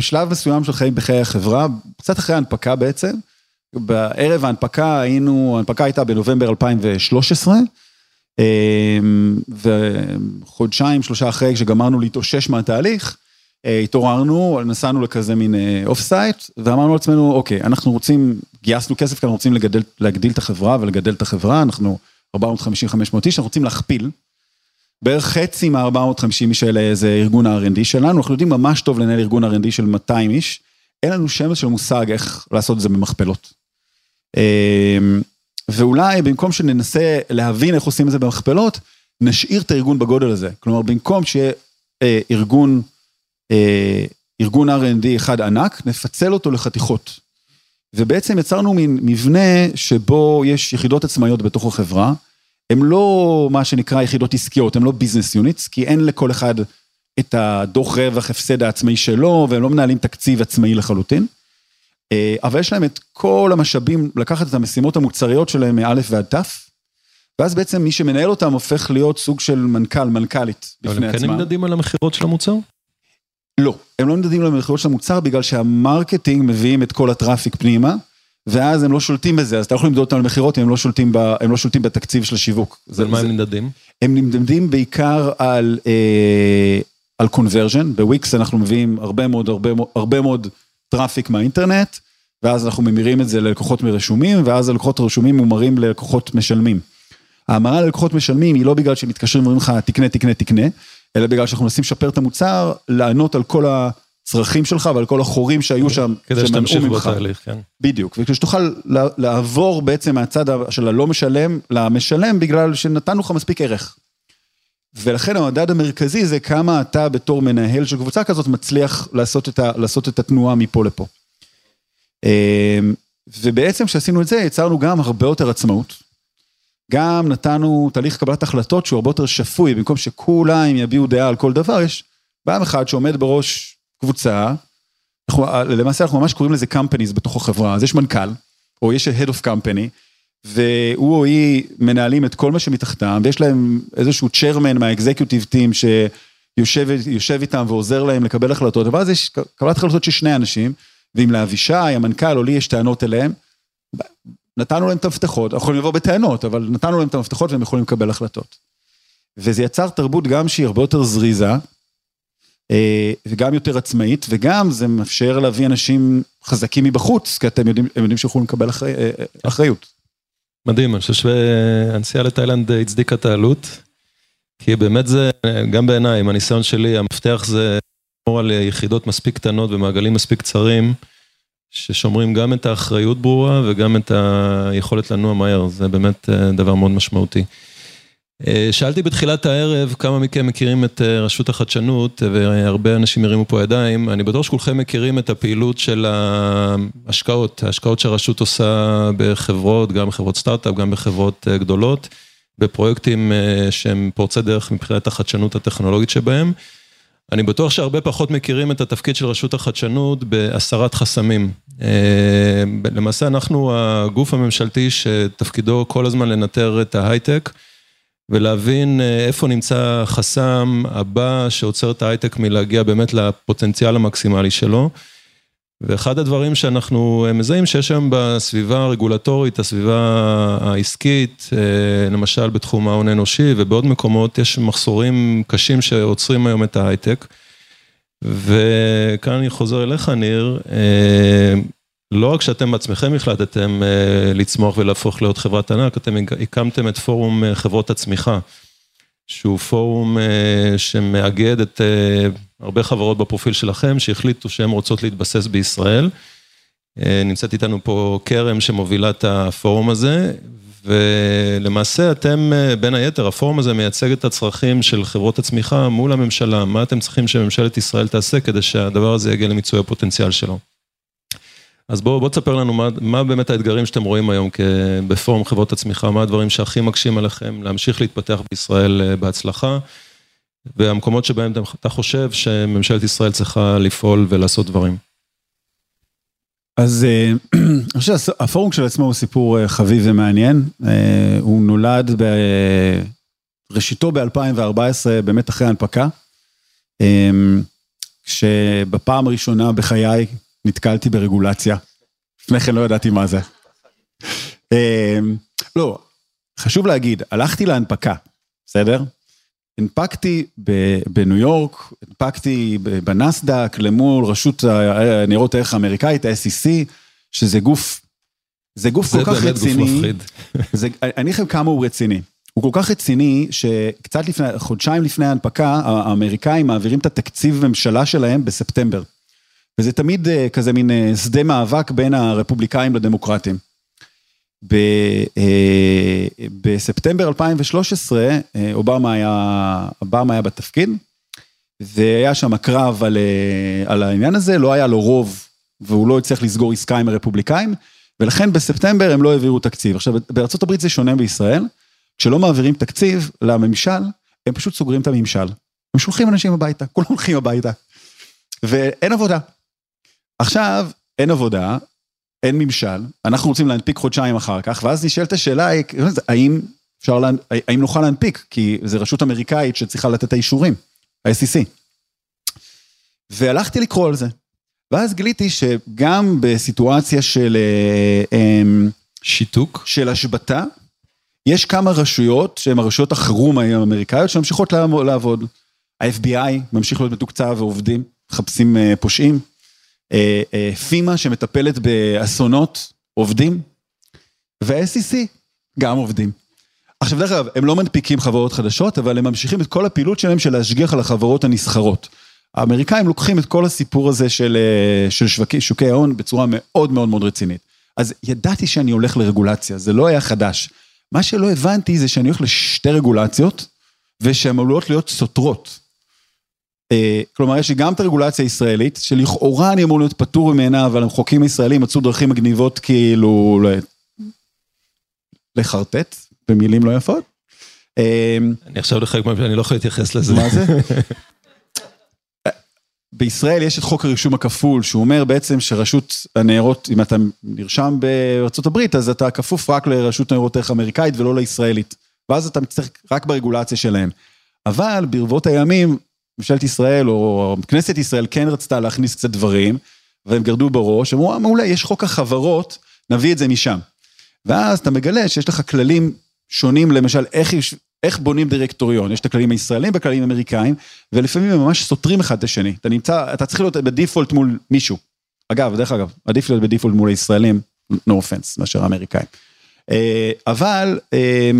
בשלב מסוים של חיים בחיי החברה, קצת אחרי ההנפקה בעצם, בערב ההנפקה היינו, ההנפקה הייתה בנובמבר 2013, וחודשיים, שלושה אחרי, כשגמרנו להתאושש מהתהליך, התעוררנו, נסענו לכזה מין off-site, ואמרנו לעצמנו, אוקיי, אנחנו רוצים, גייסנו כסף, כי אנחנו רוצים לגדל, להגדיל את החברה ולגדל את החברה, אנחנו 450-500 איש, אנחנו רוצים להכפיל. בערך חצי מה-450 איש האלה זה ארגון ה-R&D שלנו, אנחנו יודעים ממש טוב לנהל ארגון R&D של 200 איש, אין לנו שמץ של מושג איך לעשות את זה במכפלות. ואולי במקום שננסה להבין איך עושים את זה במכפלות, נשאיר את הארגון בגודל הזה. כלומר, במקום שיהיה ארגון, ארגון R&D אחד ענק, נפצל אותו לחתיכות. ובעצם יצרנו מין מבנה שבו יש יחידות עצמאיות בתוך החברה, הם לא מה שנקרא יחידות עסקיות, הם לא ביזנס יוניטס, כי אין לכל אחד את הדוח רווח הפסד העצמאי שלו, והם לא מנהלים תקציב עצמאי לחלוטין. אבל יש להם את כל המשאבים לקחת את המשימות המוצריות שלהם מאלף ועד תף, ואז בעצם מי שמנהל אותם הופך להיות סוג של מנכ"ל, מנכ"לית בפני עצמם. אבל הם כן נמדדים על המכירות של המוצר? לא, הם לא נמדדים על המכירות של המוצר בגלל שה marketing מביאים את כל ה traffic פנימה. ואז הם לא שולטים בזה, אז אתה יכול למדוד אותם על מכירות, הם לא שולטים הם לא שולטים בתקציב של השיווק. על מה הם נמדדים? הם נמדדים בעיקר על, אה, על conversion, בוויקס אנחנו מביאים הרבה מאוד, הרבה, הרבה מאוד traffic מהאינטרנט, ואז אנחנו ממירים את זה ללקוחות רשומים, ואז הלקוחות הרשומים מומרים ללקוחות משלמים. ההמרה ללקוחות משלמים היא לא בגלל שהם מתקשרים ואומרים לך תקנה, תקנה, תקנה, אלא בגלל שאנחנו מנסים לשפר את המוצר, לענות על כל ה... צרכים שלך ועל כל החורים שהיו שם, כדי שתמשיך בתהליך, כן. בדיוק, וכשתוכל לעבור בעצם מהצד של הלא משלם למשלם, בגלל שנתנו לך מספיק ערך. ולכן המדד המרכזי זה כמה אתה בתור מנהל של קבוצה כזאת מצליח לעשות את, ה, לעשות את התנועה מפה לפה. ובעצם כשעשינו את זה יצרנו גם הרבה יותר עצמאות. גם נתנו תהליך קבלת החלטות שהוא הרבה יותר שפוי, במקום שכולם יביעו דעה על כל דבר, יש פעם אחד שעומד בראש קבוצה, אנחנו, למעשה אנחנו ממש קוראים לזה companies בתוך החברה, אז יש מנכ"ל, או יש head of company, והוא או היא מנהלים את כל מה שמתחתם, ויש להם איזשהו chairman מהאקזקיוטיב טים שיושב איתם ועוזר להם לקבל החלטות, אבל אז יש קבלת החלטות של שני אנשים, ואם לאבישי, המנכ"ל או לי יש טענות אליהם, נתנו להם את המפתחות, אנחנו יכולים לבוא בטענות, אבל נתנו להם את המפתחות והם יכולים לקבל החלטות. וזה יצר תרבות גם שהיא הרבה יותר זריזה, וגם יותר עצמאית, וגם זה מאפשר להביא אנשים חזקים מבחוץ, כי אתם יודעים, הם יודעים שיכולים לקבל אחריות. מדהים, אני חושב שהנסיעה לתאילנד הצדיקה את העלות, כי באמת זה, גם בעיניי, עם הניסיון שלי, המפתח זה לשמור על יחידות מספיק קטנות ומעגלים מספיק קצרים, ששומרים גם את האחריות ברורה וגם את היכולת לנוע מהר, זה באמת דבר מאוד משמעותי. שאלתי בתחילת הערב כמה מכם מכירים את רשות החדשנות והרבה אנשים הרימו פה ידיים, אני בטוח שכולכם מכירים את הפעילות של ההשקעות, ההשקעות שהרשות עושה בחברות, גם בחברות סטארט-אפ, גם בחברות גדולות, בפרויקטים שהם פורצי דרך מבחינת החדשנות הטכנולוגית שבהם. אני בטוח שהרבה פחות מכירים את התפקיד של רשות החדשנות בהסרת חסמים. למעשה אנחנו הגוף הממשלתי שתפקידו כל הזמן לנטר את ההייטק. ולהבין איפה נמצא החסם הבא שעוצר את ההייטק מלהגיע באמת לפוטנציאל המקסימלי שלו. ואחד הדברים שאנחנו מזהים שיש היום בסביבה הרגולטורית, הסביבה העסקית, למשל בתחום ההון האנושי ובעוד מקומות, יש מחסורים קשים שעוצרים היום את ההייטק. וכאן אני חוזר אליך, ניר. לא רק שאתם בעצמכם החלטתם לצמוח ולהפוך להיות חברת ענק, אתם הקמתם את פורום חברות הצמיחה, שהוא פורום שמאגד את הרבה חברות בפרופיל שלכם, שהחליטו שהן רוצות להתבסס בישראל. נמצאת איתנו פה כרם שמובילה את הפורום הזה, ולמעשה אתם, בין היתר, הפורום הזה מייצג את הצרכים של חברות הצמיחה מול הממשלה, מה אתם צריכים שממשלת ישראל תעשה כדי שהדבר הזה יגיע למיצוי הפוטנציאל שלו. אז בואו תספר לנו מה באמת האתגרים שאתם רואים היום בפורום חברות הצמיחה, מה הדברים שהכי מקשים עליכם להמשיך להתפתח בישראל בהצלחה, והמקומות שבהם אתה חושב שממשלת ישראל צריכה לפעול ולעשות דברים. אז אני חושב שהפורום של עצמו הוא סיפור חביב ומעניין, הוא נולד בראשיתו ב-2014, באמת אחרי ההנפקה. כשבפעם הראשונה בחיי נתקלתי ברגולציה. לפני כן לא ידעתי מה זה. אמ, לא, חשוב להגיד, הלכתי להנפקה, בסדר? הנפקתי בניו יורק, הנפקתי בנסדק למול רשות הניירות הערך האמריקאית, ה-SEC, שזה גוף, זה גוף זה כל כך באמת גוף רציני. מפחיד. זה, אני לכם כמה הוא רציני. הוא כל כך רציני, שקצת לפני, חודשיים לפני ההנפקה, האמריקאים מעבירים את התקציב ממשלה שלהם בספטמבר. וזה תמיד אה, כזה מין אה, שדה מאבק בין הרפובליקאים לדמוקרטים. ב, אה, בספטמבר 2013, אה, אובמה היה, אובמה היה בתפקיד, והיה שם קרב על, על העניין הזה, לא היה לו רוב, והוא לא הצליח לסגור עסקה עם הרפובליקאים, ולכן בספטמבר הם לא העבירו תקציב. עכשיו, בארה"ב זה שונה בישראל, כשלא מעבירים תקציב לממשל, הם פשוט סוגרים את הממשל. הם שולחים אנשים הביתה, כולם הולכים הביתה. ואין עבודה. עכשיו, אין עבודה, אין ממשל, אנחנו רוצים להנפיק חודשיים אחר כך, ואז נשאלת השאלה, האם אפשר, האם נוכל להנפיק? כי זו רשות אמריקאית שצריכה לתת את האישורים, ה-SEC. והלכתי לקרוא על זה. ואז גיליתי שגם בסיטואציה של, אה, אמ, שיתוק? של השבתה, יש כמה רשויות שהן הרשויות החירום האמריקאיות שממשיכות לעבוד. ה-FBI ממשיך להיות מתוקצב ועובדים, מחפשים אה, פושעים. אה, אה, פימה שמטפלת באסונות, עובדים. וה-SEC גם עובדים. עכשיו דרך אגב, הם לא מנפיקים חברות חדשות, אבל הם ממשיכים את כל הפעילות שלהם של להשגיח על החברות הנסחרות. האמריקאים לוקחים את כל הסיפור הזה של, אה, של שווקי, שוקי ההון בצורה מאוד מאוד מאוד רצינית. אז ידעתי שאני הולך לרגולציה, זה לא היה חדש. מה שלא הבנתי זה שאני הולך לשתי רגולציות, ושהן עלולות להיות סותרות. אה, כלומר, יש לי גם את הרגולציה הישראלית, שלכאורה אני אמור להיות פטור ממנה, אבל המחוקקים הישראלים מצאו דרכים מגניבות כאילו ל- לחרטט, במילים לא יפות. אה, אני עכשיו לחלק מהפעמים, אני לא יכול להתייחס לזה. מה זה? בישראל יש את חוק הרישום הכפול, שהוא אומר בעצם שרשות הניירות, אם אתה נרשם הברית, אז אתה כפוף רק לרשות ניירות ערך אמריקאית ולא לישראלית. ואז אתה מצטרך רק ברגולציה שלהם. אבל ברבות הימים, ממשלת ישראל או כנסת ישראל כן רצתה להכניס קצת דברים, והם גרדו בראש, אמרו, "אה, מעולה, יש חוק החברות, נביא את זה משם. ואז אתה מגלה שיש לך כללים שונים, למשל, איך, יש- איך בונים דירקטוריון. יש את הכללים הישראלים והכללים האמריקאים, ולפעמים הם ממש סותרים אחד את השני. אתה נמצא, אתה צריך להיות בדיפולט מול מישהו. אגב, דרך אגב, עדיף להיות בדיפולט מול הישראלים, no offense, מאשר האמריקאים. אה, אבל, אה,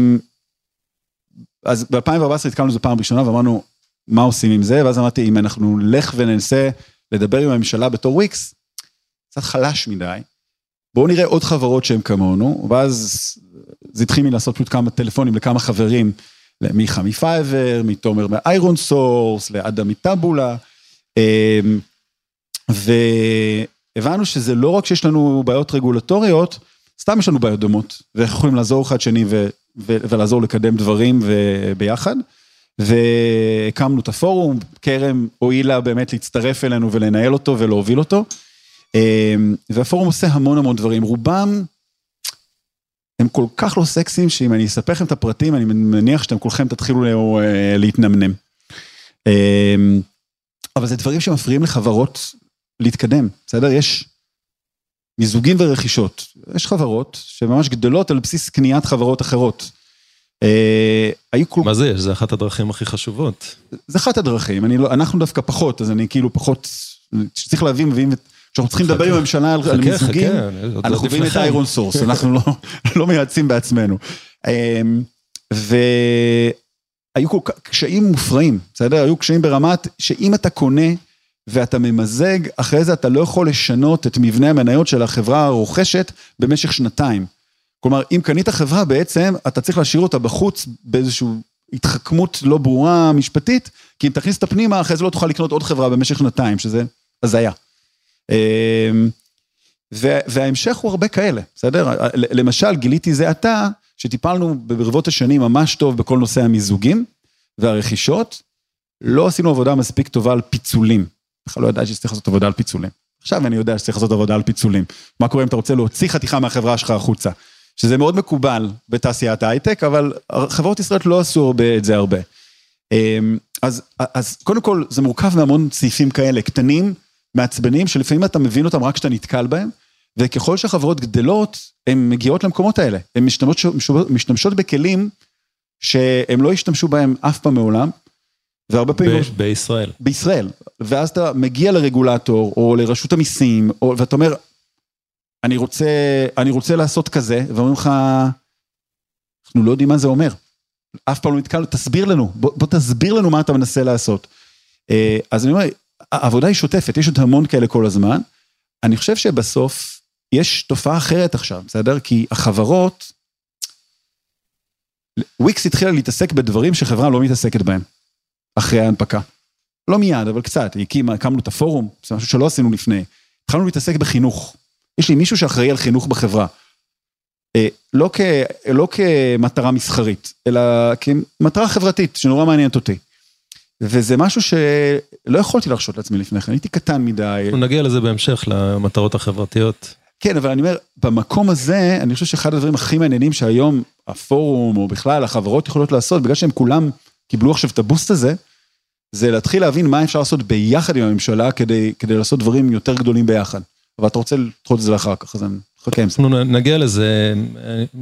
אז ב-2014 התקלנו לזה פעם ראשונה ואמרנו, מה עושים עם זה? ואז אמרתי, אם אנחנו נלך וננסה לדבר עם הממשלה בתור וויקס, קצת חלש מדי. בואו נראה עוד חברות שהן כמונו, ואז זה התחיל מלעשות פשוט כמה טלפונים לכמה חברים, למיכה מפייבר, מתומר מ ironSource, לאדם מטאבולה, אמ, והבנו שזה לא רק שיש לנו בעיות רגולטוריות, סתם יש לנו בעיות דומות, ואנחנו יכולים לעזור אחד שני ו, ו, ולעזור לקדם דברים ביחד. והקמנו את הפורום, כרם הואילה באמת להצטרף אלינו ולנהל אותו ולהוביל אותו. אמ, והפורום עושה המון המון דברים, רובם הם כל כך לא סקסיים, שאם אני אספר לכם את הפרטים, אני מניח שאתם כולכם תתחילו אה, להתנמנם. אמ, אבל זה דברים שמפריעים לחברות להתקדם, בסדר? יש מיזוגים ורכישות. יש חברות שממש גדלות על בסיס קניית חברות אחרות. אה, היו כל מה זה? זה אחת הדרכים הכי חשובות. זה אחת הדרכים, לא, אנחנו דווקא פחות, אז אני כאילו פחות, צריך להבין, מביאים, את- כשאנחנו צריכים לדבר עם הממשלה על מיזוגים, אנחנו מביאים את. ה ironSource, אנחנו לא, לא מייעצים בעצמנו. אמ, והיו כל כך קשיים מופרעים, בסדר? היו קשיים ברמת שאם אתה קונה ואתה ממזג, אחרי זה אתה לא יכול לשנות את מבנה המניות של החברה הרוכשת במשך שנתיים. כלומר, אם קנית חברה בעצם, אתה צריך להשאיר אותה בחוץ באיזושהי התחכמות לא ברורה משפטית, כי אם תכניס אותה פנימה, אחרי זה לא תוכל לקנות עוד חברה במשך שנתיים, שזה הזיה. אמ, וההמשך הוא הרבה כאלה, בסדר? למשל, גיליתי זה עתה, שטיפלנו ברבות השנים ממש טוב בכל נושא המיזוגים והרכישות, לא עשינו עבודה מספיק טובה על פיצולים. בכלל לא ידעתי שצריך לעשות עבודה על פיצולים. עכשיו אני יודע שצריך לעשות עבודה על פיצולים. מה קורה אם אתה רוצה להוציא חתיכה מהחברה שלך החוצה? שזה מאוד מקובל בתעשיית ההייטק, אבל חברות ישראליות לא עשו הרבה, את זה הרבה. אמ, אז, אז קודם כל זה מורכב מהמון סעיפים כאלה, קטנים, מעצבנים, שלפעמים אתה מבין אותם רק כשאתה נתקל בהם, וככל שהחברות גדלות, הן מגיעות למקומות האלה. הן משתמשות, משתמשות בכלים שהם לא השתמשו בהם אף פעם מעולם, והרבה פעמים... ב- בישראל. בישראל. ואז אתה מגיע לרגולטור, או לרשות המיסים, או, ואתה אומר, אני רוצה, אני רוצה לעשות כזה, ואומרים לך, אנחנו לא יודעים מה זה אומר. אף פעם לא נתקלנו, תסביר לנו, בוא, בוא תסביר לנו מה אתה מנסה לעשות. אה, אז אני אומר, העבודה היא שוטפת, יש עוד המון כאלה כל הזמן. אני חושב שבסוף יש תופעה אחרת עכשיו, בסדר? כי החברות, וויקס התחילה להתעסק בדברים שחברה לא מתעסקת בהם, אחרי ההנפקה. לא מיד, אבל קצת, הקימה, הקמנו את הפורום, זה משהו שלא עשינו לפני. התחלנו להתעסק בחינוך. יש לי מישהו שאחראי על חינוך בחברה. אה, לא, כ, לא כמטרה מסחרית, אלא כמטרה חברתית, שנורא מעניינת אותי. וזה משהו שלא יכולתי להרשות לעצמי לפני כן, הייתי קטן מדי. אנחנו נגיע לזה בהמשך, למטרות החברתיות. כן, אבל אני אומר, במקום הזה, אני חושב שאחד הדברים הכי מעניינים שהיום הפורום, או בכלל החברות יכולות לעשות, בגלל שהם כולם קיבלו עכשיו את הבוסט הזה, זה להתחיל להבין מה אפשר לעשות ביחד עם הממשלה כדי, כדי לעשות דברים יותר גדולים ביחד. אבל אתה רוצה לדחות את זה לאחר כך, אז אני חכה עם זה. אנחנו נגיע לזה,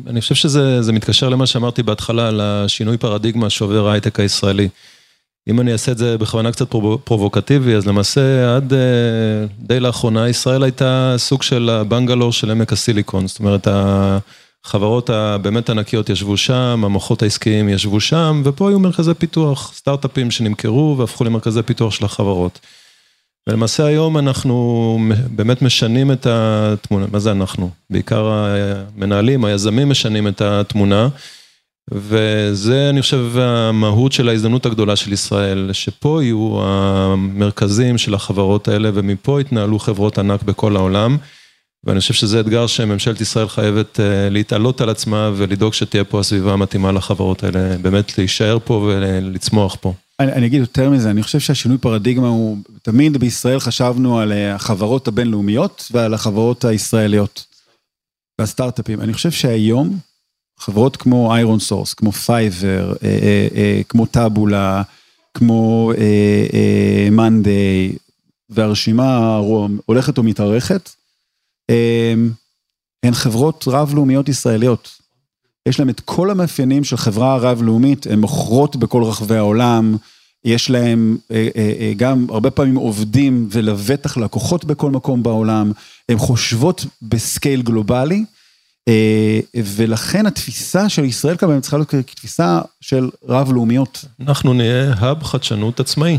אני חושב שזה מתקשר למה שאמרתי בהתחלה, על השינוי פרדיגמה שעובר ההייטק הישראלי. אם אני אעשה את זה בכוונה קצת פרובוקטיבי, אז למעשה עד די לאחרונה ישראל הייתה סוג של הבנגלור של עמק הסיליקון, זאת אומרת החברות הבאמת ענקיות ישבו שם, המוחות העסקיים ישבו שם, ופה היו מרכזי פיתוח, סטארט-אפים שנמכרו והפכו למרכזי פיתוח של החברות. ולמעשה היום אנחנו באמת משנים את התמונה, מה זה אנחנו? בעיקר המנהלים, היזמים משנים את התמונה. וזה אני חושב המהות של ההזדמנות הגדולה של ישראל, שפה יהיו המרכזים של החברות האלה ומפה יתנהלו חברות ענק בכל העולם. ואני חושב שזה אתגר שממשלת ישראל חייבת להתעלות על עצמה ולדאוג שתהיה פה הסביבה המתאימה לחברות האלה, באמת להישאר פה ולצמוח פה. אני, אני אגיד יותר מזה, אני חושב שהשינוי פרדיגמה הוא, תמיד בישראל חשבנו על החברות הבינלאומיות ועל החברות הישראליות והסטארט-אפים. אני חושב שהיום, חברות כמו ironSource, כמו פייבר, כמו טאבולה, כמו מאנדיי, והרשימה הולכת ומתארכת, הן חברות רב-לאומיות ישראליות. יש להם את כל המאפיינים של חברה רב-לאומית, הן מוכרות בכל רחבי העולם, יש להם גם הרבה פעמים עובדים ולבטח לקוחות בכל מקום בעולם, הן חושבות בסקייל גלובלי. ולכן התפיסה של ישראל כמובן צריכה להיות כתפיסה של רב-לאומיות. אנחנו נהיה האב חדשנות עצמאי.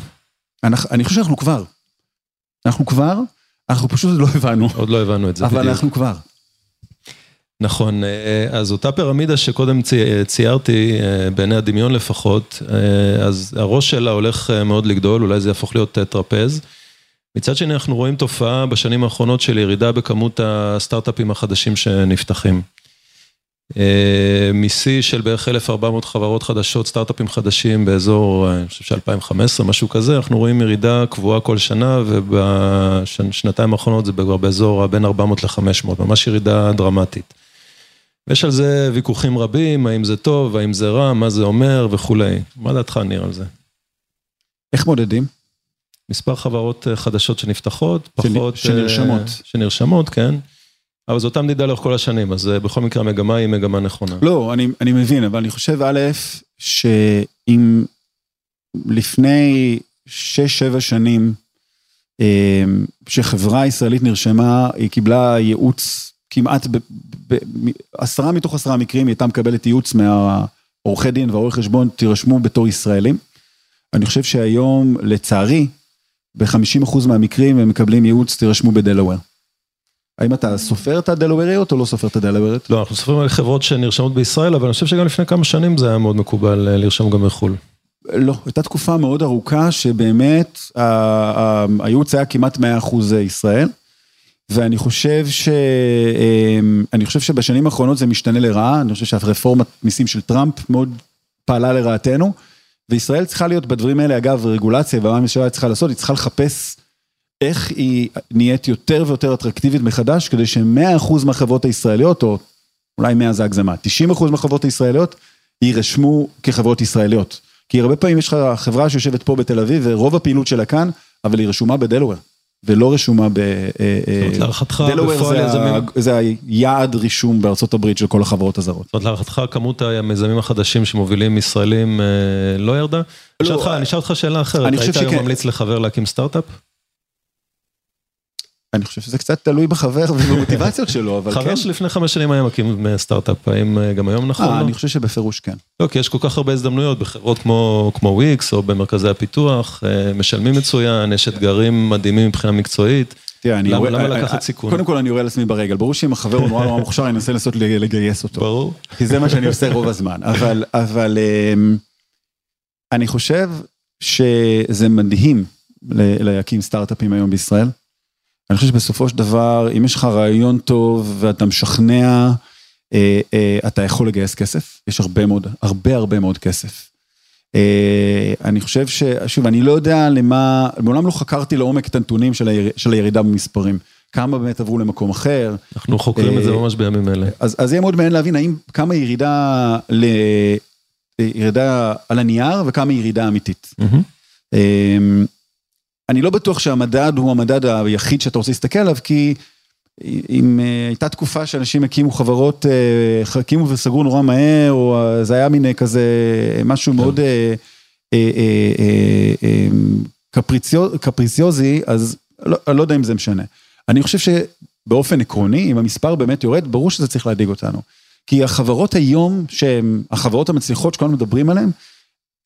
אני חושב שאנחנו כבר. אנחנו כבר, אנחנו פשוט לא הבנו. עוד לא הבנו את זה בדיוק. אבל אנחנו כבר. נכון, אז אותה פירמידה שקודם ציירתי, בעיני הדמיון לפחות, אז הראש שלה הולך מאוד לגדול, אולי זה יהפוך להיות טרפז. מצד שני אנחנו רואים תופעה בשנים האחרונות של ירידה בכמות הסטארט-אפים החדשים שנפתחים. משיא של בערך 1,400 חברות חדשות, סטארט-אפים חדשים באזור, אני חושב ש-2015, משהו כזה, אנחנו רואים ירידה קבועה כל שנה ובשנתיים האחרונות זה כבר באזור בין 400 ל-500, ממש ירידה דרמטית. ויש על זה ויכוחים רבים, האם זה טוב, האם זה רע, מה זה אומר וכולי. מה דעתך ניר על זה? איך מודדים? מספר חברות חדשות שנפתחות, פחות... שנרשמות. שנרשמות, כן. אבל זו אותה מדידה לאורך כל השנים, אז בכל מקרה המגמה היא מגמה נכונה. לא, אני, אני מבין, אבל אני חושב, א', שאם לפני 6-7 שנים, שחברה ישראלית נרשמה, היא קיבלה ייעוץ כמעט, בעשרה מתוך עשרה מקרים היא הייתה מקבלת ייעוץ מהעורכי דין והעורך חשבון, תירשמו בתור ישראלים. אני חושב שהיום, לצערי, ב-50% מהמקרים הם מקבלים ייעוץ, תירשמו בדלוור. האם אתה סופר את הדלווריות או לא סופר את הדלווריות? לא, אנחנו סופרים על חברות שנרשמות בישראל, אבל אני חושב שגם לפני כמה שנים זה היה מאוד מקובל לרשום גם בחו"ל. לא, הייתה תקופה מאוד ארוכה שבאמת הייעוץ היה כמעט 100% ישראל, ואני חושב ש... אני חושב שבשנים האחרונות זה משתנה לרעה, אני חושב שהרפורמת מיסים של טראמפ מאוד פעלה לרעתנו. וישראל צריכה להיות בדברים האלה, אגב, רגולציה, ומה הממשלה צריכה לעשות, היא צריכה לחפש איך היא נהיית יותר ויותר אטרקטיבית מחדש, כדי ש-100% מהחברות הישראליות, או אולי 100 זה הגזמה, 90% מהחברות הישראליות, יירשמו כחברות ישראליות. כי הרבה פעמים יש לך חברה שיושבת פה בתל אביב, ורוב הפעילות שלה כאן, אבל היא רשומה בדלוור. ולא רשומה ב... אה, זאת אומרת, להערכתך, דלוור בפועל יזמים- זה היעד רישום בארצות הברית של כל החברות הזרות. זאת אומרת, להערכתך כמות המיזמים החדשים שמובילים ישראלים אה, לא ירדה? אני אשאל אותך- אני אשאל אותך שאלה אחרת, היית היום. ממליץ לחבר להקים סטארט-אפ? אני חושב שזה קצת תלוי בחבר ובמוטיבציות שלו, אבל כן. חבר שלפני חמש שנים היה מקים סטארט-אפ, האם אה, גם היום נכון? אה? אני חושב שבפירוש כן. לא, כי יש כל כך הרבה הזדמנויות בחברות כמו, וויקס או במרכזי הפיתוח, אה, משלמים מצוין, יש אתגרים מדהימים מבחינה מקצועית. תראה, אני יורה- למה לקחת סיכון? קודם כל אני יורה לעצמי ברגל, ברור שאם החבר הוא נורא נורא מוכשר, אני אנסה לנסות לגייס אותו. ברור. כי זה מה שאני עושה רוב הזמן, אבל, אבל אמ, אני חושב שזה מדהים להקים סטארט-אפים היום בישראל. אני חושב שבסופו של דבר, אם יש לך רעיון טוב ואתה משכנע, אה, אה, אתה יכול לגייס כסף, יש הרבה מאוד, הרבה הרבה מאוד כסף. אה, אני חושב ש... שוב, אני לא יודע למה, מעולם לא חקרתי לעומק את הנתונים של, היר, של הירידה במספרים. כמה באמת עברו למקום אחר, אנחנו חוקרים את זה אה, ממש בימים אלה. אז, אז יהיה מאוד מעניין להבין האם כמה ירידה, ל, ירידה על הנייר וכמה ירידה אמיתית. מהמם. אני לא בטוח שהמדד הוא המדד היחיד שאתה רוצה להסתכל עליו, כי אם אה, הייתה תקופה שאנשים הקימו חברות, אה, הקימו וסגרו נורא מהר, או אה, זה היה מין כזה משהו מאוד אה, קפריציו- קפריציוזי, אז לא, אני לא יודע אם זה משנה. אני חושב שבאופן עקרוני, אם המספר באמת יורד, ברור שזה צריך להדאיג אותנו. כי החברות היום, שהן החברות המצליחות שכולנו מדברים עליהן,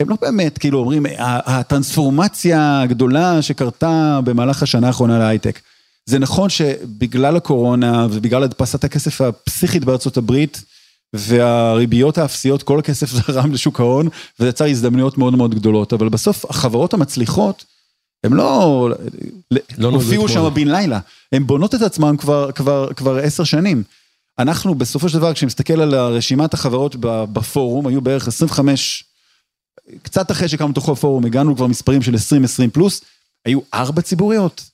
הם לא באמת, כאילו אומרים, "ה- הטרנספורמציה הגדולה שקרתה במהלך השנה האחרונה להייטק. זה נכון שבגלל הקורונה ובגלל הדפסת הכסף הפסיכית בארצות הברית והריביות האפסיות, כל הכסף זרם לשוק ההון וזה יצר הזדמנויות מאוד מאוד גדולות, אבל בסוף החברות המצליחות, הן לא, לא הופיעו שם. בן לילה, הן בונות את עצמן כבר, כבר, כבר עשר שנים. אנחנו בסופו של דבר, כשנסתכל על רשימת החברות בפורום, היו בערך 25, קצת אחרי שקמנו לתוכו הפורום, הגענו כבר מספרים של 20-20 פלוס, היו ארבע ציבוריות.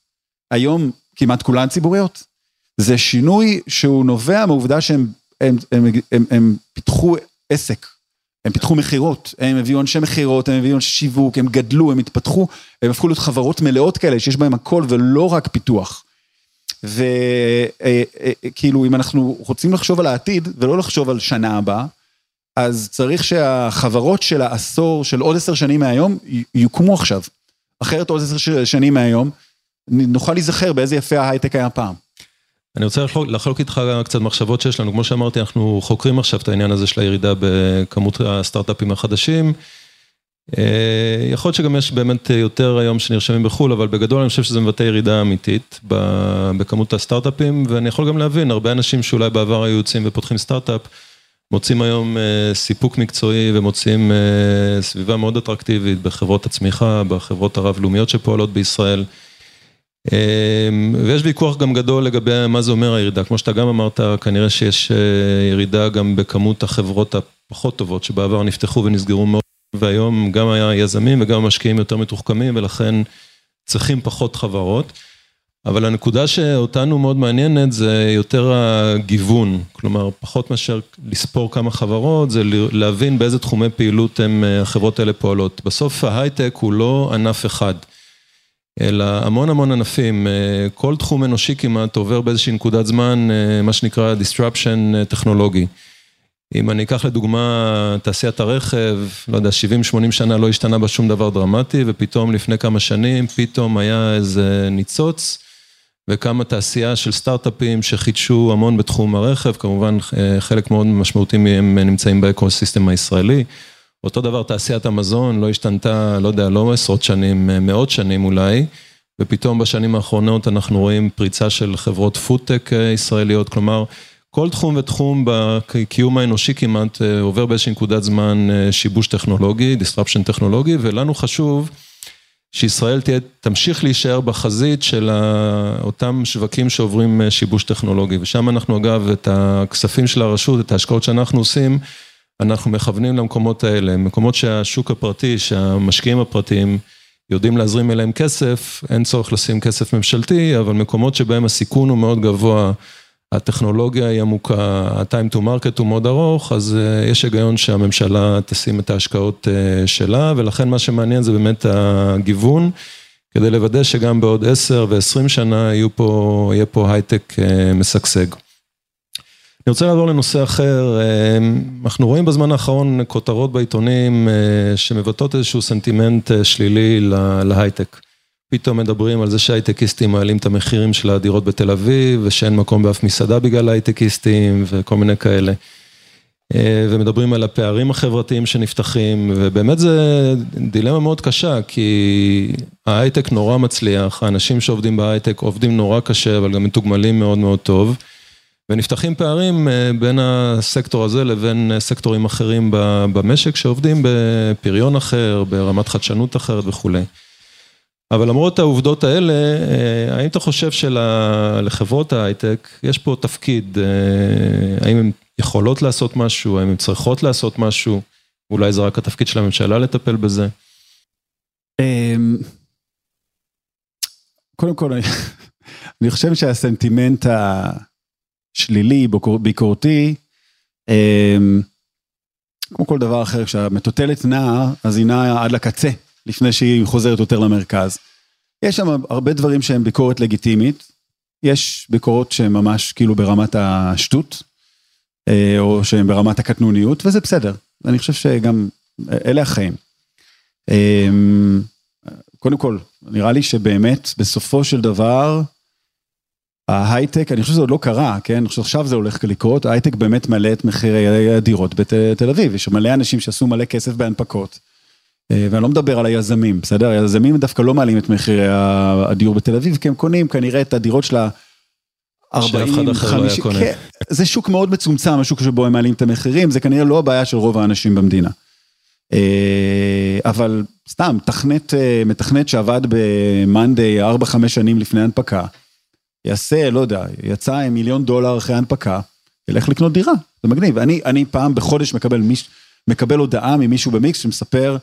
היום כמעט כולן ציבוריות. זה שינוי שהוא נובע מהעובדה שהם הם, הם, הם, הם, הם פיתחו עסק, הם פיתחו מכירות, הם הביאו אנשי מכירות, הם הביאו אנשי שיווק, הם גדלו, הם התפתחו, הם הפכו להיות חברות מלאות כאלה שיש בהם הכל ולא רק פיתוח. וכאילו אם אנחנו רוצים לחשוב על העתיד ולא לחשוב על שנה הבאה, אז צריך שהחברות של העשור, של עוד עשר שנים מהיום, יוקמו עכשיו. אחרת עוד עשר שנים מהיום, נוכל להיזכר באיזה יפה ההייטק היה פעם. אני רוצה לחלוק, לחלוק איתך קצת מחשבות שיש לנו, כמו שאמרתי, אנחנו חוקרים עכשיו את העניין הזה של הירידה בכמות הסטארט-אפים החדשים. אה, יכול להיות שגם יש באמת יותר היום שנרשמים בחו"ל, אבל בגדול אני חושב שזה מבטא ירידה אמיתית בכמות הסטארט-אפים, ואני יכול גם להבין, הרבה אנשים שאולי בעבר היו יוצאים ופותחים סטארט-אפ, מוצאים היום אה, סיפוק מקצועי ומוצאים אה, סביבה מאוד אטרקטיבית בחברות הצמיחה, בחברות הרב-לאומיות שפועלות בישראל. אמ, ויש ויכוח גם גדול לגבי מה זה אומר הירידה, כמו שאתה גם אמרת, כנראה שיש אה, ירידה גם בכמות החברות הפחות טובות שבעבר נפתחו ונסגרו מאוד, והיום גם היזמים וגם המשקיעים יותר מתוחכמים ולכן צריכים פחות חברות. אבל הנקודה שאותנו מאוד מעניינת זה יותר הגיוון, כלומר פחות מאשר לספור כמה חברות, זה להבין באיזה תחומי פעילות הם, אה, החברות האלה פועלות. בסוף ההייטק הוא לא ענף אחד. אלא המון המון ענפים, אה, כל תחום אנושי כמעט עובר באיזושהי נקודת זמן, אה, מה שנקרא disruption טכנולוגי. אם אני אקח לדוגמה תעשיית הרכב, לא יודע, 70-80 שנה לא השתנה בה שום דבר דרמטי, ופתאום לפני כמה שנים, פתאום היה איזה ניצוץ, וקמה תעשייה של סטארט-אפים שחידשו המון בתחום הרכב, כמובן אה, חלק מאוד משמעותי מהם נמצאים באקו-סיסטם הישראלי. אותו דבר תעשיית המזון לא השתנתה, לא יודע, לא עשרות שנים, מאות שנים אולי, ופתאום בשנים האחרונות אנחנו רואים פריצה של חברות פודטק ישראליות, כלומר, כל תחום ותחום בקיום האנושי כמעט אה, עובר באיזושהי נקודת זמן אה, שיבוש טכנולוגי, disruption טכנולוגי, ולנו חשוב שישראל תהיה, תמשיך להישאר בחזית של אותם שווקים שעוברים אה, שיבוש טכנולוגי, ושם אנחנו אגב, את הכספים של הרשות, את ההשקעות שאנחנו עושים, אנחנו מכוונים למקומות האלה, מקומות שהשוק הפרטי, שהמשקיעים הפרטיים יודעים להזרים אליהם כסף, אין צורך לשים כסף ממשלתי, אבל מקומות שבהם הסיכון הוא מאוד גבוה הטכנולוגיה היא עמוקה, ה-time to market הוא מאוד ארוך, אז אה, יש היגיון שהממשלה תשים את ההשקעות אה, שלה, ולכן מה שמעניין זה באמת הגיוון, כדי לוודא שגם בעוד 10 ו-20 שנה יהיו פה, יהיה פה הייטק אה, משגשג. אני רוצה לעבור לנושא אחר, אנחנו רואים בזמן האחרון כותרות בעיתונים שמבטאות איזשהו סנטימנט שלילי להייטק. פתאום מדברים על זה שהייטקיסטים מעלים את המחירים של הדירות בתל אביב, ושאין מקום באף מסעדה בגלל הייטקיסטים, וכל מיני כאלה. אה, ומדברים על הפערים החברתיים שנפתחים, ובאמת זה דילמה מאוד קשה, כי ההייטק נורא מצליח, האנשים שעובדים בהייטק עובדים נורא קשה, אבל גם מתוגמלים מאוד מאוד טוב. ונפתחים פערים אה, בין הסקטור הזה לבין סקטורים אחרים במשק שעובדים בפריון אחר, ברמת חדשנות אחרת וכולי. אבל למרות העובדות האלה, אה, האם אתה חושב שלחברות ההייטק יש פה תפקיד, אה, האם הן יכולות לעשות משהו, האם הן צריכות לעשות משהו, אולי זה רק התפקיד של הממשלה לטפל בזה? אמ, קודם כל, אני חושב שהסנטימנט השלילי, ביקורתי, אמ, כמו כל דבר אחר, כשהמטוטלת נעה, אז היא נעה עד לקצה. לפני שהיא חוזרת יותר למרכז. יש שם הרבה דברים שהם ביקורת לגיטימית, יש ביקורות שהן ממש כאילו ברמת השטות, אה, או שהן ברמת הקטנוניות, וזה בסדר. אני חושב שגם אלה החיים. אמ, קודם כל, נראה לי שבאמת בסופו של דבר, ההייטק, אני חושב שזה עוד לא קרה, כן? אני חושב שעכשיו זה הולך לקרות, ההייטק באמת מלא את מחירי הדירות בתל אביב, יש מלא אנשים שעשו מלא כסף בהנפקות. אה, ואני לא מדבר על היזמים, בסדר? היזמים דווקא לא מעלים את מחירי הדיור בתל אביב, כי הם קונים כנראה את הדירות של ה... 40, 50, לא כן, זה שוק מאוד מצומצם, השוק שבו הם מעלים את המחירים, זה כנראה לא הבעיה של רוב האנשים במדינה. אה, אבל סתם, תכנת, אה, מתכנת שעבד ב-Monday 4-5 שנים לפני הנפקה, יעשה, לא יודע, יצא עם מיליון דולר אחרי הנפקה, ילך לקנות דירה, זה מגניב. אני, אני פעם בחודש מקבל, מיש, מקבל הודעה ממישהו במיקס שמספר,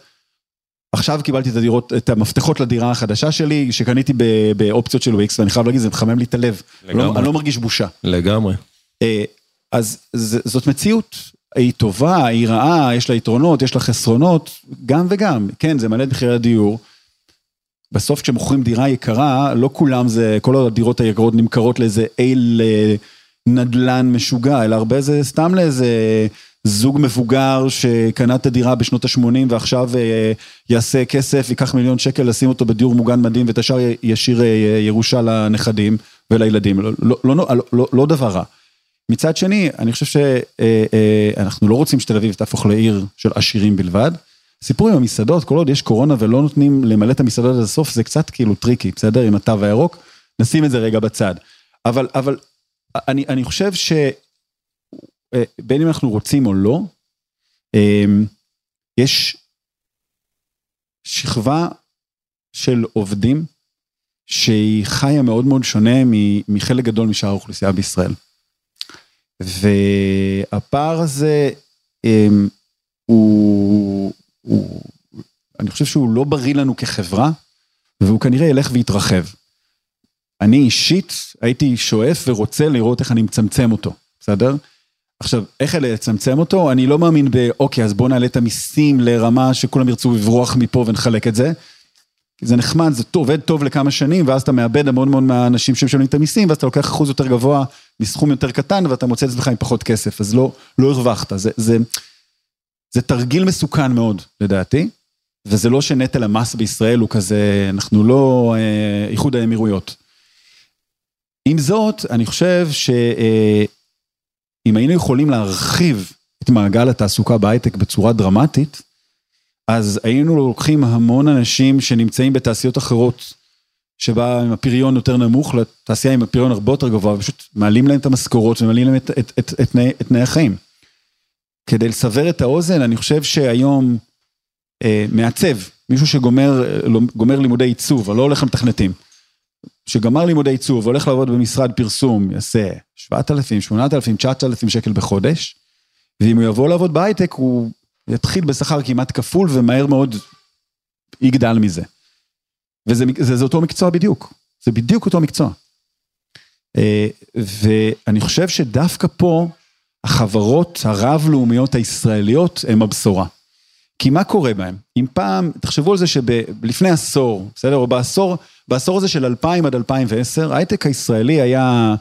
עכשיו קיבלתי את הדירות, את המפתחות לדירה החדשה שלי, שקניתי באופציות של וויקס, ואני חייב להגיד, זה מחמם לי את הלב. לא- לגמרי. אני לא מרגיש בושה. לגמרי. אה, אז זאת מציאות, היא טובה, היא רעה, יש לה יתרונות, יש לה חסרונות, גם וגם. כן, זה מעלה את מחירי הדיור. בסוף כשמוכרים דירה יקרה, לא כולם זה, כל הדירות היקרות נמכרות לאיזה אייל אה, נדלן משוגע, אלא הרבה זה סתם לאיזה זוג מבוגר שקנה את הדירה בשנות ה-80 ועכשיו אה, יעשה כסף, ייקח מיליון שקל, לשים אותו בדיור מוגן מדהים ואת השאר ישאיר אה, ירושה לנכדים ולילדים, לא, לא, לא, לא, לא לא דבר רע. מצד שני, אני חושב שאנחנו אה, לא רוצים שתל אביב תהפוך לעיר של עשירים בלבד. סיפור עם המסעדות, כל עוד יש קורונה ולא נותנים למלא את המסעדות עד הסוף, זה קצת כאילו tricky, בסדר? עם התו הירוק, נשים את זה רגע בצד. אבל, אבל אני, אני חושב ש... בין אם אנחנו רוצים או לא, אמ, יש שכבה של עובדים שהיא חיה מאוד מאוד שונה מחלק גדול משאר האוכלוסייה בישראל. והפער הזה אמ, הוא, הוא, אני חושב שהוא לא בריא לנו כחברה, והוא כנראה ילך ויתרחב. אני אישית הייתי שואף ורוצה לראות איך אני מצמצם אותו, בסדר? עכשיו, איך לצמצם אותו? אני לא מאמין באוקיי, אז בוא נעלה את המיסים לרמה שכולם ירצו לברוח מפה ונחלק את זה. זה נחמד, זה עובד טוב לכמה שנים, ואז אתה מאבד המון המון מהאנשים שמשלמים את המיסים, ואז אתה לוקח אחוז יותר גבוה מסכום יותר קטן, ואתה מוצא את עצמך עם פחות כסף, אז לא, לא הרווחת. זה, זה, זה תרגיל מסוכן מאוד, לדעתי, וזה לא שנטל המס בישראל הוא כזה, אנחנו לא אה, איחוד האמירויות. עם זאת, אני חושב ש... אה, אם היינו יכולים להרחיב את מעגל התעסוקה בהייטק בצורה דרמטית, אז היינו לוקחים המון אנשים שנמצאים בתעשיות אחרות, שבה עם הפריון יותר נמוך, לתעשייה עם הפריון הרבה יותר גבוה, ופשוט מעלים להם את המשכורות ומעלים להם את, את, את, את, תנאי, את תנאי החיים. כדי לסבר את האוזן, אני חושב שהיום אה, מעצב, מישהו שגומר אה, לימודי עיצוב, אבל לא הולך למתכנתים. שגמר לימודי עיצוב והולך לעבוד במשרד פרסום, יעשה 7,000, 8,000, 9,000 שקל בחודש, ואם הוא יבוא לעבוד בהייטק, הוא יתחיל בשכר כמעט כפול ומהר מאוד יגדל מזה. וזה זה, זה אותו מקצוע בדיוק, זה בדיוק אותו מקצוע. אה, ואני חושב שדווקא פה, החברות הרב-לאומיות הישראליות הם הבשורה. כי מה קורה בהם? אם פעם, תחשבו על זה שלפני עשור, בסדר? או בעשור, בעשור הזה של 2000 עד 2010, ההייטק הישראלי היה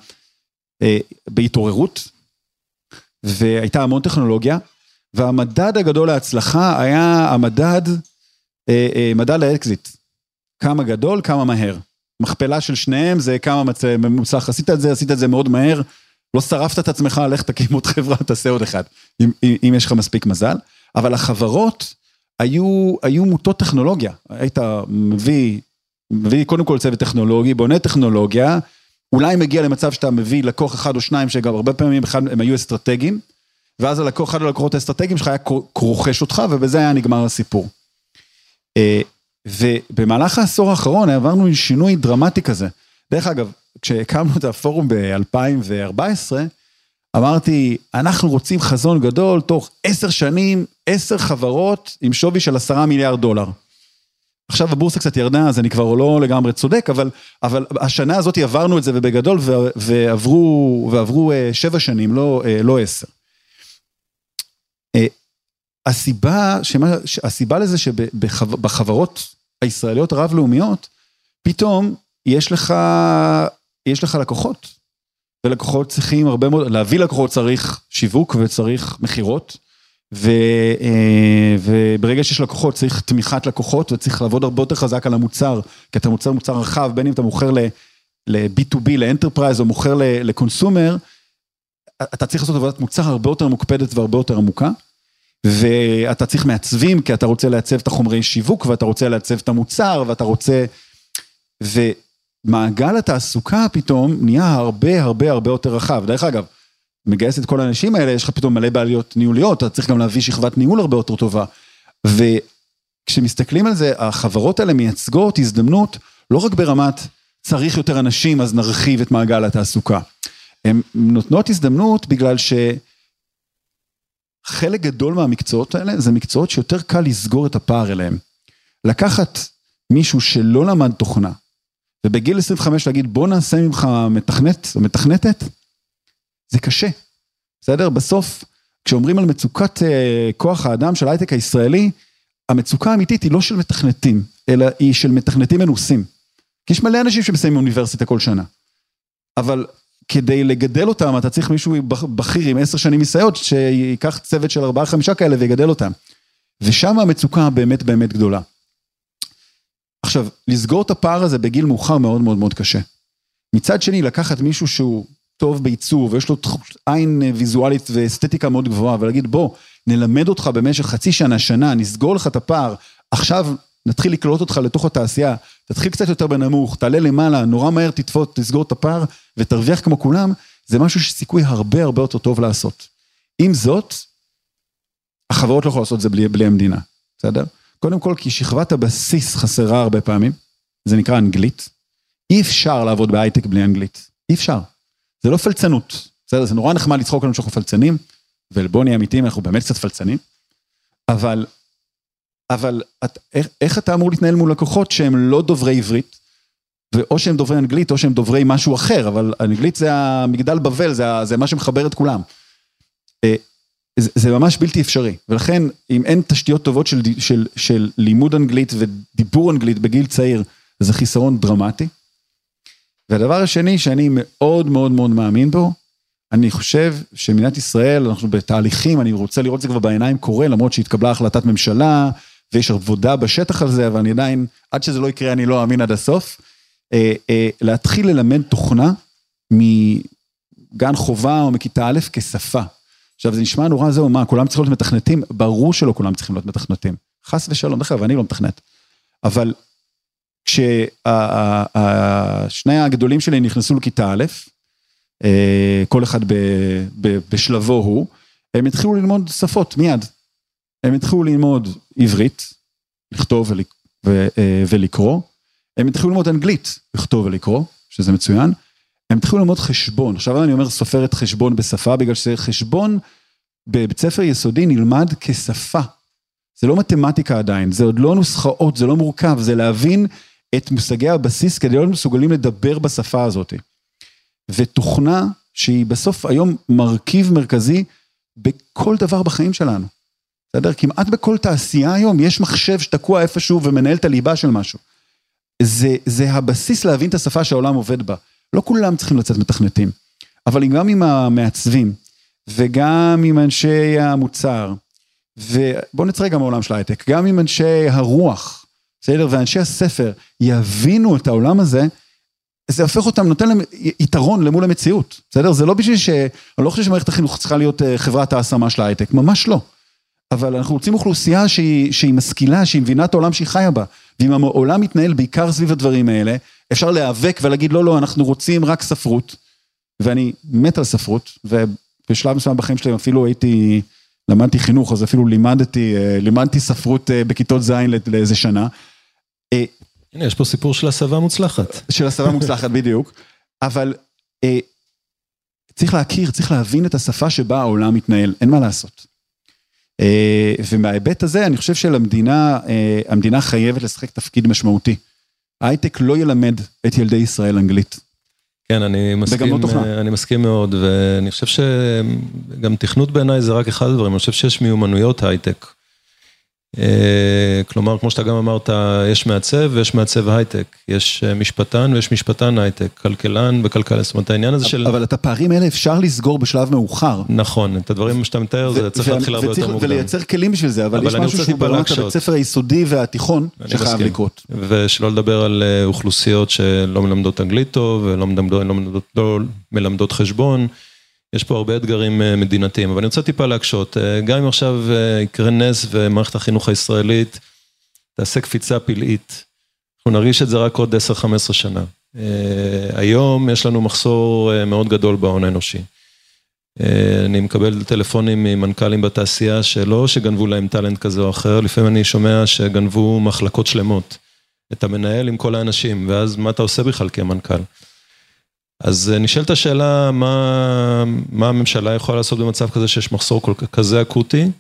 אה, בהתעוררות, והייתה המון טכנולוגיה, והמדד הגדול להצלחה היה המדד, אה, אה, מדד האקזיט. כמה גדול, כמה מהר. מכפלה של שניהם זה כמה מוצלח, עשית את זה, עשית את זה מאוד מהר, לא שרפת את עצמך, לך תקים עוד חברה, תעשה עוד אחד, אם, אם יש לך מספיק מזל. אבל החברות היו, היו מוטות טכנולוגיה. היית מביא, מביא קודם כל צוות טכנולוגי, בונה טכנולוגיה, אולי מגיע למצב שאתה מביא לקוח אחד או שניים, שגם הרבה פעמים אחד, הם היו אסטרטגיים, ואז הלקוח, אחד הלקוחות האסטרטגיים שלך היה רוכש אותך, ובזה היה נגמר הסיפור. אה, ובמהלך העשור האחרון עברנו שינוי דרמטי כזה. דרך אגב, כשהקמנו את הפורום ב-2014, אמרתי, אנחנו רוצים חזון גדול, תוך עשר שנים, עשר חברות עם שווי של עשרה מיליארד דולר. עכשיו הבורסה קצת ירדה, אז אני כבר לא לגמרי צודק, אבל, אבל השנה הזאת עברנו את זה ובגדול, ועברו, ועברו אה, שבע שנים, לא, אה, לא עשר. אה, הסיבה, שמה, הסיבה לזה שבחברות הישראליות הרב-לאומיות, פתאום יש לך, יש לך לקוחות. ולקוחות צריכים הרבה מאוד, להביא לקוחות צריך שיווק וצריך מכירות. ו, אה, וברגע שיש לקוחות צריך תמיכת לקוחות וצריך לעבוד הרבה יותר חזק על המוצר, כי אתה מוכר מוצר רחב, בין אם אתה מוכר ל-B2B, ל enterprise או מוכר ל consumer, אתה צריך לעשות עבודת מוצר הרבה יותר מוקפדת והרבה יותר עמוקה. ואתה צריך מעצבים, כי אתה רוצה לעצב את החומרי שיווק, ואתה רוצה לעצב את המוצר, ואתה רוצה... ומעגל התעסוקה פתאום נהיה הרבה הרבה הרבה יותר רחב. דרך אגב, מגייס את כל האנשים האלה, יש לך פתאום מלא בעליות ניהוליות, אתה צריך גם להביא שכבת ניהול הרבה יותר טובה. וכשמסתכלים על זה, החברות האלה מייצגות הזדמנות לא רק ברמת צריך יותר אנשים, אז נרחיב את מעגל התעסוקה. הן נותנות הזדמנות בגלל שחלק גדול מהמקצועות האלה זה מקצועות שיותר קל לסגור את הפער אליהם. לקחת מישהו שלא למד תוכנה, ובגיל 25 להגיד בוא נעשה ממך מתכנת או מתכנתת, זה קשה, בסדר? בסוף, כשאומרים על מצוקת אה, כוח האדם של ההייטק הישראלי, המצוקה האמיתית היא לא של מתכנתים, אלא היא של מתכנתים מנוסים. כי יש מלא אנשים שמסיימים אוניברסיטה כל שנה. אבל כדי לגדל אותם, אתה צריך מישהו בכיר עם עשר שנים ניסיון, שיקח צוות של ארבעה חמישה כאלה ויגדל אותם. ושם המצוקה באמת באמת גדולה. עכשיו, לסגור את הפער הזה בגיל מאוחר מאוד מאוד מאוד קשה. מצד שני, לקחת מישהו שהוא טוב בעיצוב, ויש לו עין ויזואלית ואסתטיקה מאוד גבוהה, ולהגיד בוא, נלמד אותך במשך חצי שנה, שנה, נסגור לך את הפער, עכשיו נתחיל לקלוט אותך לתוך התעשייה, תתחיל קצת יותר בנמוך, תעלה למעלה, נורא מהר תתפוט, תסגור את הפער ותרוויח כמו כולם, זה משהו שסיכוי הרבה הרבה יותר טוב לעשות. עם זאת, החברות לא יכולות לעשות את זה בלי, בלי המדינה, בסדר? קודם כל, כי שכבת הבסיס חסרה הרבה פעמים, זה נקרא אנגלית. אי אפשר לעבוד בהייטק בלי אנגלית, אי אפשר. זה לא פלצנות, בסדר? זה נורא נחמד לצחוק עלינו שאנחנו פלצנים, ובוא נהיה אמיתיים, אנחנו באמת קצת פלצנים, אבל, אבל את, איך, איך אתה אמור להתנהל מול לקוחות שהם לא דוברי עברית, ואו שהם דוברי אנגלית או שהם דוברי משהו אחר, אבל אנגלית זה המגדל בבל, זה, זה מה שמחבר את כולם. זה, ממש בלתי אפשרי, ולכן אם אין תשתיות טובות של, של, של לימוד אנגלית ודיבור אנגלית בגיל צעיר, זה חיסרון דרמטי. והדבר השני שאני מאוד מאוד מאוד מאמין בו, אני חושב שמדינת ישראל, אנחנו בתהליכים, אני רוצה לראות את זה כבר בעיניים קורה, למרות שהתקבלה החלטת ממשלה, ויש עבודה בשטח על זה, אבל אני עדיין, עד שזה לא יקרה, אני לא אאמין עד הסוף. אה, אה, להתחיל ללמד תוכנה מגן חובה או מכיתה א' כשפה. עכשיו, זה נשמע נורא זהו, מה, כולם צריכים להיות מתכנתים? ברור שלא כולם צריכים להיות מתכנתים. חס ושלום, דרך אגב, אני לא מתכנת. אבל כששני הגדולים שלי נכנסו לכיתה א', אה, כל אחד בשלבו הוא, הם התחילו ללמוד שפות מיד. הם התחילו ללמוד עברית, לכתוב אה, ולקרוא, הם התחילו ללמוד אנגלית, לכתוב ולקרוא, שזה מצוין, הם התחילו ללמוד חשבון, עכשיו אני אומר סופרת חשבון בשפה, בגלל שחשבון בבית ספר יסודי נלמד כשפה. זה לא מתמטיקה עדיין, זה עוד לא נוסחאות, זה לא מורכב, זה להבין את מושגי הבסיס כדי להיות מסוגלים לדבר בשפה הזאת. ותוכנה שהיא בסוף היום מרכיב מרכזי בכל דבר בחיים שלנו. בסדר? כמעט בכל תעשייה היום יש מחשב שתקוע איפשהו ומנהל את הליבה של משהו. זה, זה הבסיס להבין את השפה שהעולם עובד בה. לא כולם צריכים לצאת מתכנתים, אבל גם עם המעצבים, וגם עם אנשי המוצר, ובואו נצא רגע מהעולם של ההייטק, גם עם אנשי הרוח, בסדר? ואנשי הספר יבינו את העולם הזה, זה הופך אותם, נותן להם יתרון למול המציאות, בסדר? זה לא בשביל ש... אני לא חושב שמערכת החינוך צריכה להיות אה, חברת ההשמה של ההייטק, ממש לא. אבל אנחנו רוצים אוכלוסייה שהיא, שהיא משכילה, שהיא מבינה את העולם שהיא חיה בה. ואם העולם מתנהל בעיקר סביב הדברים האלה, אפשר להיאבק ולהגיד לא, לא, אנחנו רוצים רק ספרות. ואני מת על ספרות, ובשלב מסוים בחיים שלי אפילו הייתי, למדתי חינוך, אז אפילו לימדתי, אה, לימדתי ספרות אה, בכיתות ז' לאיזה שנה. הנה, יש פה סיפור של הסבה מוצלחת. של הסבה מוצלחת, בדיוק. אבל אה, צריך להכיר, צריך להבין את השפה שבה העולם מתנהל, אין מה לעשות. אה, ומההיבט הזה, אני חושב שלמדינה, אה, המדינה חייבת לשחק תפקיד משמעותי. הייטק לא ילמד את ילדי ישראל אנגלית. כן, אני מסכים, לא תוכנה. אני מסכים מאוד, ואני חושב שגם תכנות בעיניי זה רק אחד הדברים, אני חושב שיש מיומנויות הייטק. אה, כלומר, כמו שאתה גם אמרת, יש מעצב ויש מעצב הייטק, יש אה, משפטן ויש משפטן הייטק, כלכלן וכלכלה, זאת אומרת העניין הזה של... אבל את הפערים האלה אפשר לסגור בשלב מאוחר. נכון, את הדברים שאתה מתאר, זה צריך להתחיל הרבה יותר מוקדם. ולייצר כלים בשביל זה, אבל יש משהו שהוא ברמת הבית ספר היסודי והתיכון שחייב לקרות. ושלא לדבר על אה, אוכלוסיות שלא מלמדות אנגלית טוב, ולא מלמדות, לא מלמדות חשבון. יש פה הרבה אתגרים אה, מדינתיים, אבל אני רוצה טיפה להקשות. אה, גם אם עכשיו אה, יקרה נס ומערכת החינוך הישראלית תעשה קפיצה פלאית, אנחנו נרגיש את זה רק עוד 10-15 שנה. היום יש לנו מחסור מאוד גדול בהון האנושי. אני מקבל טלפונים ממנכ"לים בתעשייה שלא שגנבו להם טאלנט כזה או אחר, לפעמים אני שומע שגנבו מחלקות שלמות. את המנהל עם כל האנשים, ואז מה אתה עושה בכלל כמנכ"ל? אז אה, נשאלת השאלה, מה, מה הממשלה יכולה לעשות במצב כזה שיש מחסור כל, כזה אקוטי,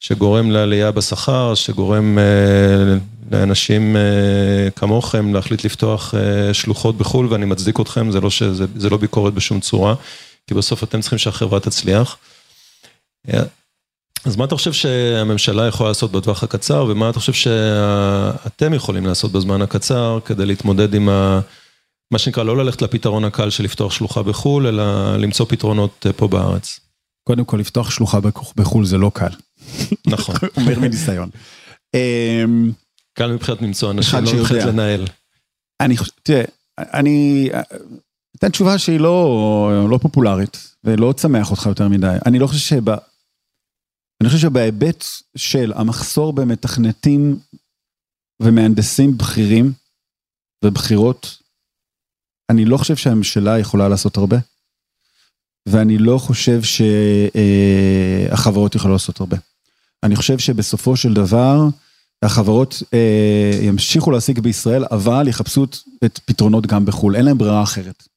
שגורם לעלייה בשכר, שגורם אה, לאנשים אה, כמוכם להחליט לפתוח אה, שלוחות בחו"ל, ואני מצדיק אתכם, זה לא, שזה, זה לא ביקורת בשום צורה, כי בסוף אתם צריכים שהחברה תצליח. אה, אז מה אתה חושב שהממשלה יכולה לעשות בטווח הקצר, ומה אתה חושב שאתם יכולים לעשות בזמן הקצר כדי להתמודד עם ה... מה שנקרא, לא ללכת לפתרון הקל של לפתוח שלוחה בחו"ל, אלא למצוא פתרונות אה, פה בארץ. קודם כל, לפתוח שלוחה בחו"ל זה לא קל. נכון. אומר מניסיון. אמ, קל מבחינת למצוא אנשים, לא מבחינת לנהל. אני חושב, תראה, אני אתן תשובה שהיא לא, לא פופולרית, ולא תשמח אותך יותר מדי. אני לא חושב שב... אני חושב שבהיבט של המחסור במתכנתים ומהנדסים בכירים ובכירות, אני לא חושב שהממשלה יכולה לעשות הרבה, ואני לא חושב שהחברות יכולות לעשות הרבה. אני חושב שבסופו של דבר, החברות אה, ימשיכו להשיג בישראל, אבל יחפשו את פתרונות גם בחו"ל, אין להם ברירה אחרת.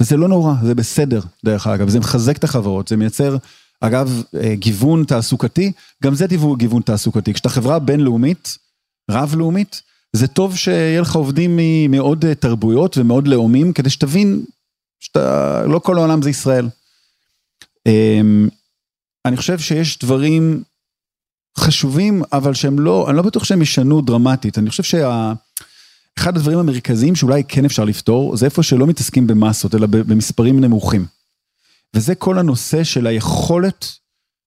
וזה לא נורא, זה בסדר, דרך אגב, זה מחזק את החברות, זה מייצר, אגב, אה, גיוון תעסוקתי, גם זה גיוון תעסוקתי. כשאתה חברה בינלאומית, רב-לאומית, זה טוב שיהיה לך עובדים מעוד אה, תרבויות ומעוד לאומים, כדי שתבין שאתה, לא כל העולם זה ישראל. אמ, אני חושב שיש דברים חשובים, אבל שהם לא, אני לא בטוח שהם ישנו דרמטית. אני חושב שאחד הדברים המרכזיים שאולי כן אפשר לפתור, זה איפה שלא מתעסקים במסות, אלא במספרים נמוכים. וזה כל הנושא של היכולת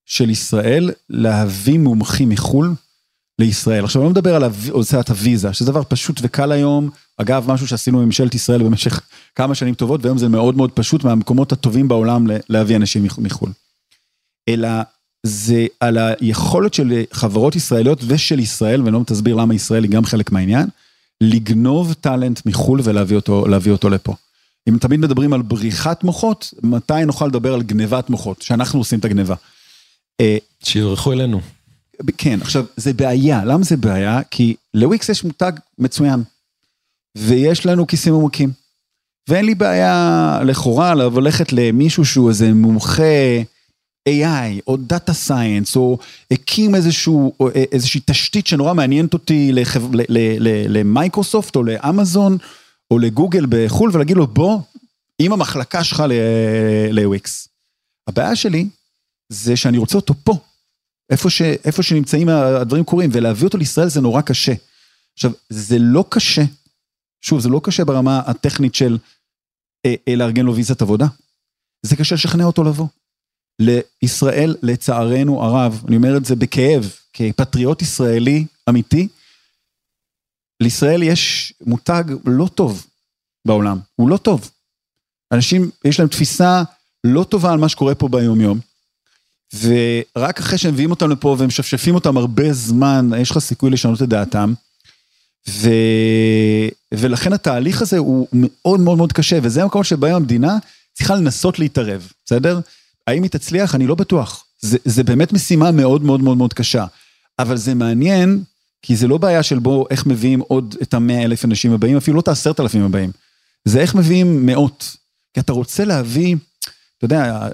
של ישראל להביא מומחים מחו"ל. לישראל. עכשיו, אני לא מדבר על הוצאת הוויזה, שזה דבר פשוט וקל היום. אגב, משהו שעשינו בממשלת ישראל במשך כמה שנים טובות, והיום זה מאוד מאוד פשוט מהמקומות הטובים בעולם להביא אנשים מחו"ל. אלא זה על היכולת של חברות ישראליות ושל ישראל, ואני לא תסביר למה ישראל היא גם חלק מהעניין, לגנוב טאלנט מחו"ל ולהביא אותו, אותו לפה. אם תמיד מדברים על בריחת מוחות, מתי נוכל לדבר על גנבת מוחות, שאנחנו עושים את הגניבה. אה, שיברחו אלינו. כן, עכשיו, זה בעיה. למה זה בעיה? כי לוויקס יש מותג מצוין, ויש לנו כיסים עמוקים. ואין לי בעיה לכאורה ללכת למישהו שהוא איזה מומחה AI או data science, או הקים איזשהו, או איזושהי תשתית שנורא מעניינת אותי למייקרוסופט או לאמזון או לגוגל בחו"ל ולהגיד לו בוא, עם המחלקה שלך ל-UX. הבעיה שלי זה שאני רוצה אותו פה, איפה, ש, איפה שנמצאים הדברים קורים, ולהביא אותו לישראל זה נורא קשה. עכשיו, זה לא קשה, שוב, זה לא קשה ברמה הטכנית של אה, אה, לארגן לו ויזת עבודה. זה קשה לשכנע אותו לבוא. לישראל, לצערנו הרב, אני אומר את זה בכאב, כפטריוט ישראלי אמיתי, לישראל יש מותג לא טוב בעולם, הוא לא טוב. אנשים, יש להם תפיסה לא טובה על מה שקורה פה ביום-יום, ורק אחרי שהם מביאים אותם לפה ומשפשפים אותם הרבה זמן, יש לך סיכוי לשנות את דעתם. ו... ולכן התהליך הזה הוא מאוד מאוד מאוד קשה, וזה המקום שבהם המדינה צריכה לנסות להתערב, בסדר? האם היא תצליח? אני לא בטוח. זה, זה באמת משימה מאוד מאוד מאוד מאוד קשה. אבל זה מעניין, כי זה לא בעיה של בוא, איך מביאים עוד את המאה אלף אנשים הבאים, אפילו לא את העשרת אלפים הבאים. זה איך מביאים מאות. כי אתה רוצה להביא, אתה יודע,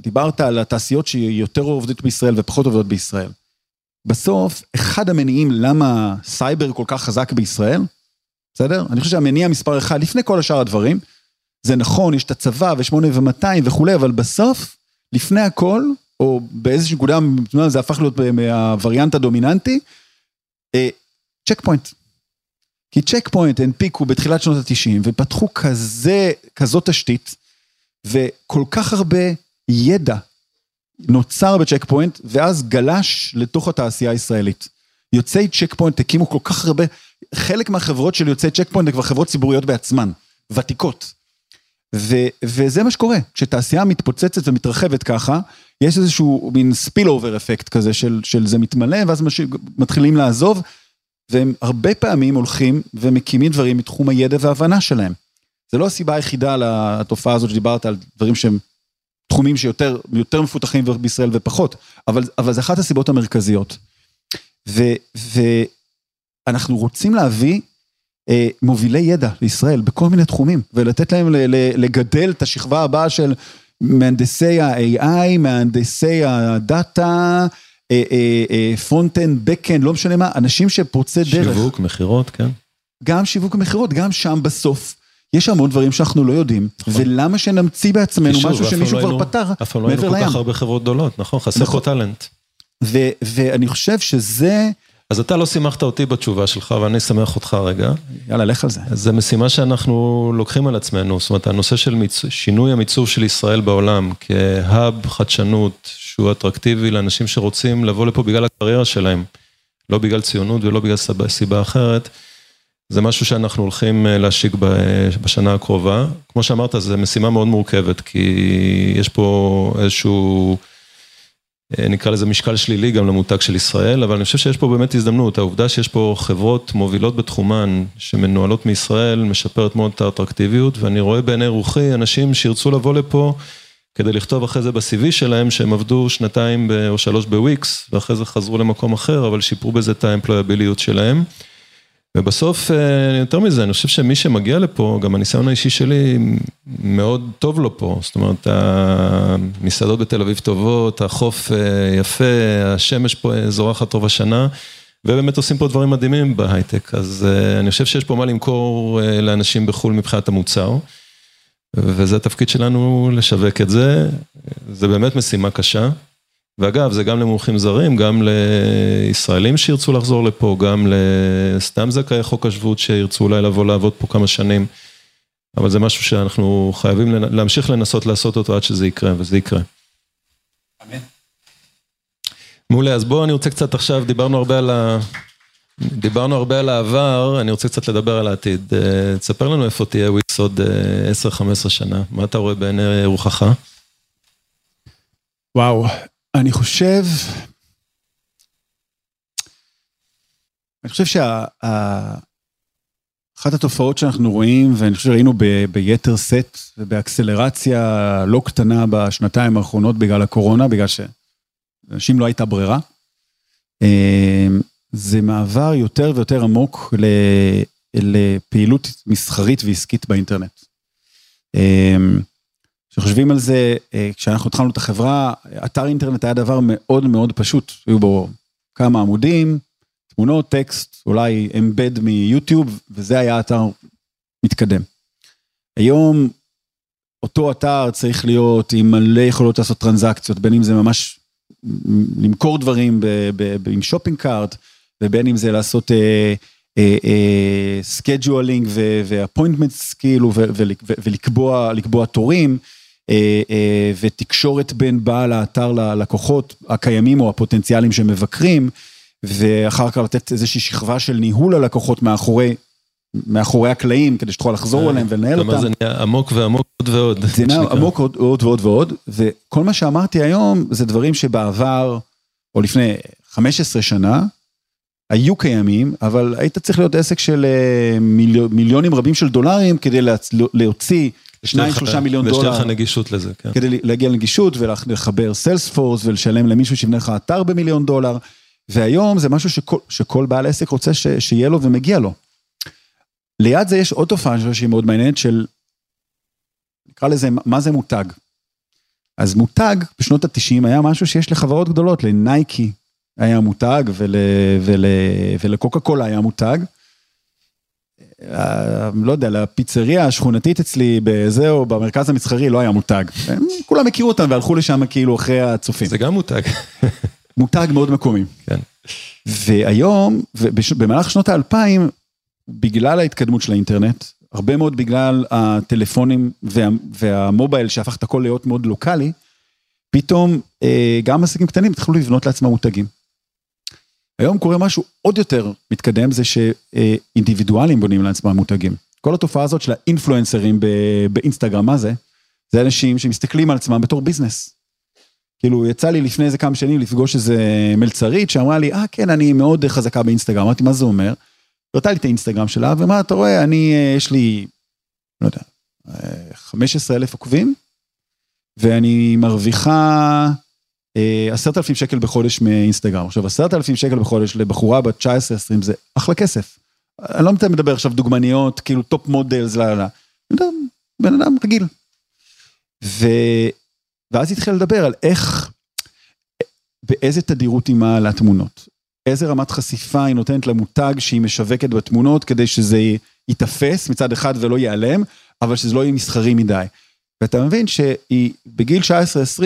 דיברת על התעשיות שיותר עובדות בישראל ופחות עובדות בישראל. בסוף, אחד המניעים למה סייבר כל כך חזק בישראל, בסדר? אני חושב שהמניע מספר אחד, לפני כל השאר הדברים, זה נכון, יש את הצבא ושמונה ומאתיים וכולי, אבל בסוף, לפני הכל, או באיזושהי נקודה, זה הפך להיות מהווריאנט הדומיננטי, צ'ק פוינט. כי צ'ק פוינט הנפיקו בתחילת שנות ה-90 ופתחו כזה, כזאת תשתית, וכל כך הרבה ידע נוצר בצ'ק פוינט, ואז גלש לתוך התעשייה הישראלית. יוצאי צ'ק פוינט הקימו כל כך הרבה, חלק מהחברות של יוצאי צ'ק פוינט זה כבר חברות ציבוריות בעצמן, ותיקות. ו, וזה מה שקורה, כשתעשייה מתפוצצת ומתרחבת ככה, יש איזשהו מין spillover effect כזה של, של זה מתמלא, ואז מש, מתחילים לעזוב, והם הרבה פעמים הולכים ומקימים דברים מתחום הידע וההבנה שלהם. זה לא הסיבה היחידה לתופעה הזאת שדיברת על דברים שהם תחומים שיותר יותר מפותחים בישראל ופחות, אבל, אבל זה אחת הסיבות המרכזיות. ו, ואנחנו רוצים להביא אה, מובילי ידע לישראל בכל מיני תחומים, ולתת להם ל, ל, לגדל את השכבה הבאה של מהנדסי ה-AI, מהנדסי הדאטה, פרונט-אנד, בק-אנד, לא משנה מה, אנשים שפורצי דרך. שיווק, מכירות, כן. גם שיווק ומכירות, גם שם בסוף. יש המון דברים שאנחנו לא יודעים, נכון. ולמה שנמציא בעצמנו משהו שמישהו כבר פתר מעבר לים. אף פעם לא היינו כל כך הרבה חברות גדולות, נכון? חסר פה טאלנט. ואני חושב שזה... אז אתה לא שימחת אותי בתשובה שלך, ואני אשמח אותך רגע. יאללה, לך על זה. זו משימה שאנחנו לוקחים על עצמנו, זאת אומרת, הנושא של מיצ... שינוי המיצוב של ישראל בעולם, כ hub חדשנות, שהוא אטרקטיבי לאנשים שרוצים לבוא לפה בגלל הקריירה שלהם, לא בגלל ציונות ולא בגלל סיבה אחרת. זה משהו שאנחנו הולכים להשיק בשנה הקרובה. כמו שאמרת, זו משימה מאוד מורכבת, כי יש פה איזשהו, נקרא לזה משקל שלילי גם למותג של ישראל, אבל אני חושב שיש פה באמת הזדמנות. העובדה שיש פה חברות מובילות בתחומן, שמנוהלות מישראל, משפרת מאוד את האטרקטיביות, ואני רואה בעיני רוחי אנשים שירצו לבוא לפה כדי לכתוב אחרי זה ב-CV שלהם, שהם עבדו שנתיים או שלוש בוויקס, ואחרי זה חזרו למקום אחר, אבל שיפרו בזה את האמפלויביליות שלהם. ובסוף, יותר מזה, אני חושב שמי שמגיע לפה, גם הניסיון האישי שלי מאוד טוב לו פה, זאת אומרת, המסעדות בתל אביב טובות, החוף יפה, השמש פה זורחת רוב השנה, ובאמת עושים פה דברים מדהימים בהייטק, אז אני חושב שיש פה מה למכור לאנשים בחו"ל מבחינת המוצר, וזה התפקיד שלנו לשווק את זה, זה באמת משימה קשה. ואגב, זה גם למומחים זרים, גם לישראלים שירצו לחזור לפה, גם לסתם זכאי חוק השבות שירצו אולי לבוא לעבוד פה כמה שנים. אבל זה משהו שאנחנו חייבים להמשיך לנסות לעשות אותו עד שזה יקרה, וזה יקרה. אמן. מעולה, אז בואו אני רוצה קצת עכשיו, דיברנו הרבה על ה... דיברנו הרבה על העבר, אני רוצה קצת לדבר על העתיד. תספר לנו איפה תהיה וויקס עוד 10-15 שנה, מה אתה רואה בעיני רוחך? וואו, אני חושב, אני חושב שאחת התופעות שאנחנו רואים, ואני חושב שראינו ביתר סט ובאקסלרציה לא קטנה בשנתיים האחרונות בגלל הקורונה, בגלל שאנשים לא הייתה ברירה, זה מעבר יותר ויותר עמוק לפעילות מסחרית ועסקית באינטרנט. כשחושבים על זה, כשאנחנו התחלנו את החברה, אתר אינטרנט היה דבר מאוד מאוד פשוט, היו בו כמה עמודים, תמונות, טקסט, אולי embed מיוטיוב, וזה היה אתר מתקדם. היום אותו אתר צריך להיות עם מלא יכולות לעשות טרנזקציות, בין אם זה ממש למכור דברים ב, ב, ב, עם shopping cart, ובין אם זה לעשות scheduling uh, uh, ו appointments כאילו, ולקבוע תורים. אה, אה, ותקשורת בין בעל האתר ללקוחות הקיימים או הפוטנציאליים שמבקרים, ואחר כך לתת איזושהי שכבה של ניהול הלקוחות מאחורי, מאחורי הקלעים, כדי שתוכל לחזור אה, אליהם ולנהל אותם. זה נהיה עמוק ועמוק עוד ועוד. זה נהיה עמוק עוד, עוד ועוד ועוד, וכל מה שאמרתי היום זה דברים שבעבר, או לפני 15 שנה, היו קיימים, אבל היית צריך להיות עסק של מיליונים רבים של דולרים כדי להוציא שניים, שלושה מיליון דולר. ויש לך נגישות לזה, כן. כדי להגיע לנגישות ולחבר סיילספורס ולשלם למישהו שיבנה לך אתר במיליון דולר. והיום זה משהו שכל, שכל בעל עסק רוצה ש, שיהיה לו ומגיע לו. ליד זה יש עוד תופעה שהיא מאוד מעניינת של, נקרא לזה, מה זה מותג? אז מותג בשנות התשעים היה משהו שיש לחברות גדולות, לנייקי היה מותג ול, ול, ולקוקה קולה היה מותג. לא יודע, לפיצריה השכונתית אצלי בזה או במרכז המסחרי לא היה מותג. כולם הכירו אותם והלכו לשם כאילו אחרי הצופים. זה גם מותג. מותג מאוד מקומי. כן. והיום, במהלך שנות האלפיים, בגלל ההתקדמות של האינטרנט, הרבה מאוד בגלל הטלפונים וה, והמובייל שהפך את הכל להיות מאוד לוקאלי, פתאום אה, גם עסקים קטנים התחילו לבנות לעצמם מותגים. היום קורה משהו עוד יותר מתקדם, זה שאינדיבידואלים בונים לעצמם מותגים. כל התופעה הזאת של האינפלואנסרים באינסטגרם, מה זה? זה אנשים שמסתכלים על עצמם בתור business. כאילו, יצא לי לפני איזה כמה שנים לפגוש איזה מלצרית שאמרה לי, אה, כן, אני מאוד חזקה באינסטגרם. אמרתי, מה זה אומר? הראתה לי את האינסטגרם שלה, ומה אתה רואה, אני, אה, יש לי, לא יודע, 15 אלף עוקבים, ואני מרוויחה עשרת אלפים שקל בחודש מאינסטגרם. עכשיו, עשרת אלפים שקל בחודש לבחורה בת 19-20 זה אחלה כסף. אני לא מדבר עכשיו דוגמניות, כאילו top models, לא, לא. בן אדם רגיל. ו... ואז התחיל לדבר על איך, באיזה תדירות היא מעלה תמונות. איזה רמת חשיפה היא נותנת למותג שהיא משווקת בתמונות, כדי שזה ייתפס מצד אחד ולא ייעלם, אבל שזה לא יהיה מסחרי מדי. ואתה מבין שהיא בגיל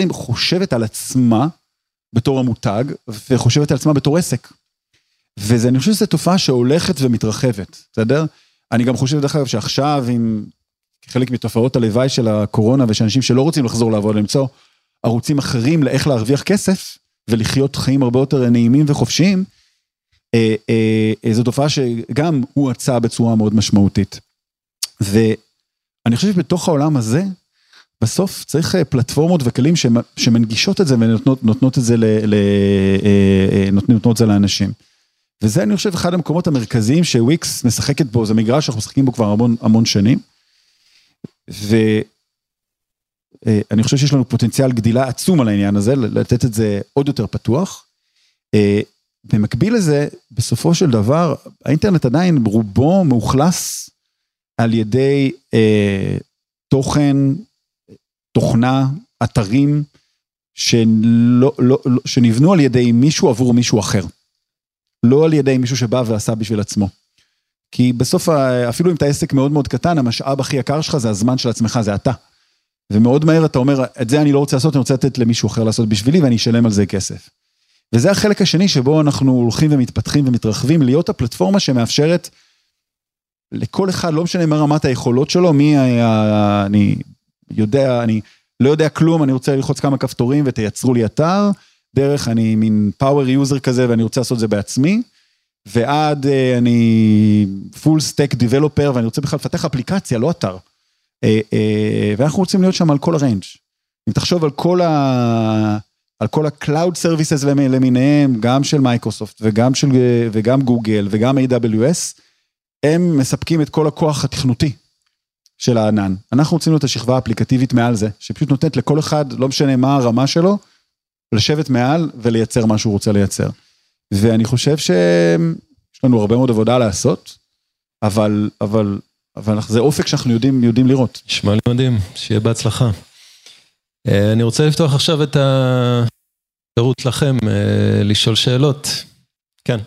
19-20 חושבת על עצמה בתור המותג, וחושבת על עצמה בתור עסק. ואני חושב שזו תופעה שהולכת ומתרחבת, בסדר? אני גם חושב, דרך אגב, שעכשיו, עם חלק מתופעות הלוואי של הקורונה, ושאנשים שלא רוצים לחזור לעבוד, למצוא ערוצים אחרים לאיך להרוויח כסף, ולחיות חיים הרבה יותר נעימים וחופשיים, אה, אה, אה, זו תופעה שגם הואצה בצורה מאוד משמעותית. ואני חושב שבתוך העולם הזה, בסוף צריך אה, פלטפורמות וכלים שמנגישות את זה ונותנות את זה, ל, ל, אה, אה, נותנות את זה לאנשים. וזה אני חושב אחד המקומות המרכזיים שוויקס משחקת בו, זה מגרש שאנחנו משחקים בו כבר המון המון שנים. ואני חושב שיש לנו פוטנציאל גדילה עצום על העניין הזה, לתת את זה עוד יותר פתוח. במקביל לזה, בסופו של דבר, האינטרנט עדיין רובו מאוכלס על ידי אה, תוכן תוכנה, אתרים, שלא, לא, לא, שנבנו על ידי מישהו עבור מישהו אחר. לא על ידי מישהו שבא ועשה בשביל עצמו. כי בסוף, אפילו אם אתה עסק מאוד מאוד קטן, המשאב הכי יקר שלך זה הזמן של עצמך, זה אתה. ומאוד מהר אתה אומר, את זה אני לא רוצה לעשות, אני רוצה לתת למישהו אחר לעשות בשבילי ואני אשלם על זה כסף. וזה החלק השני שבו אנחנו הולכים ומתפתחים ומתרחבים, להיות הפלטפורמה שמאפשרת לכל אחד, לא משנה מה רמת היכולות שלו, מי אני יודע, אני לא יודע כלום, אני רוצה ללחוץ כמה כפתורים ותייצרו לי אתר, דרך אני מין power user כזה ואני רוצה לעשות את זה בעצמי, ועד uh, אני full stack developer ואני רוצה בכלל לפתח אפליקציה, לא אתר. Uh, uh, ואנחנו רוצים להיות שם על כל ה range. אם תחשוב על כל ה... על כל ה-Cloud Services למיניהם, גם של מייקרוסופט וגם של, וגם גוגל וגם AWS, הם מספקים את כל הכוח התכנותי של הענן. אנחנו רוצים את השכבה האפליקטיבית מעל זה, שפשוט נותנת לכל אחד, לא משנה מה הרמה שלו, לשבת מעל ולייצר מה שהוא רוצה לייצר. ואני חושב שיש לנו הרבה מאוד עבודה לעשות, אבל, אבל, אבל זה אופק שאנחנו יודעים, יודעים לראות. נשמע לי מדהים, שיהיה בהצלחה. אה, אני רוצה לפתוח עכשיו את האפשרות לכם אה, לשאול שאלות. כן.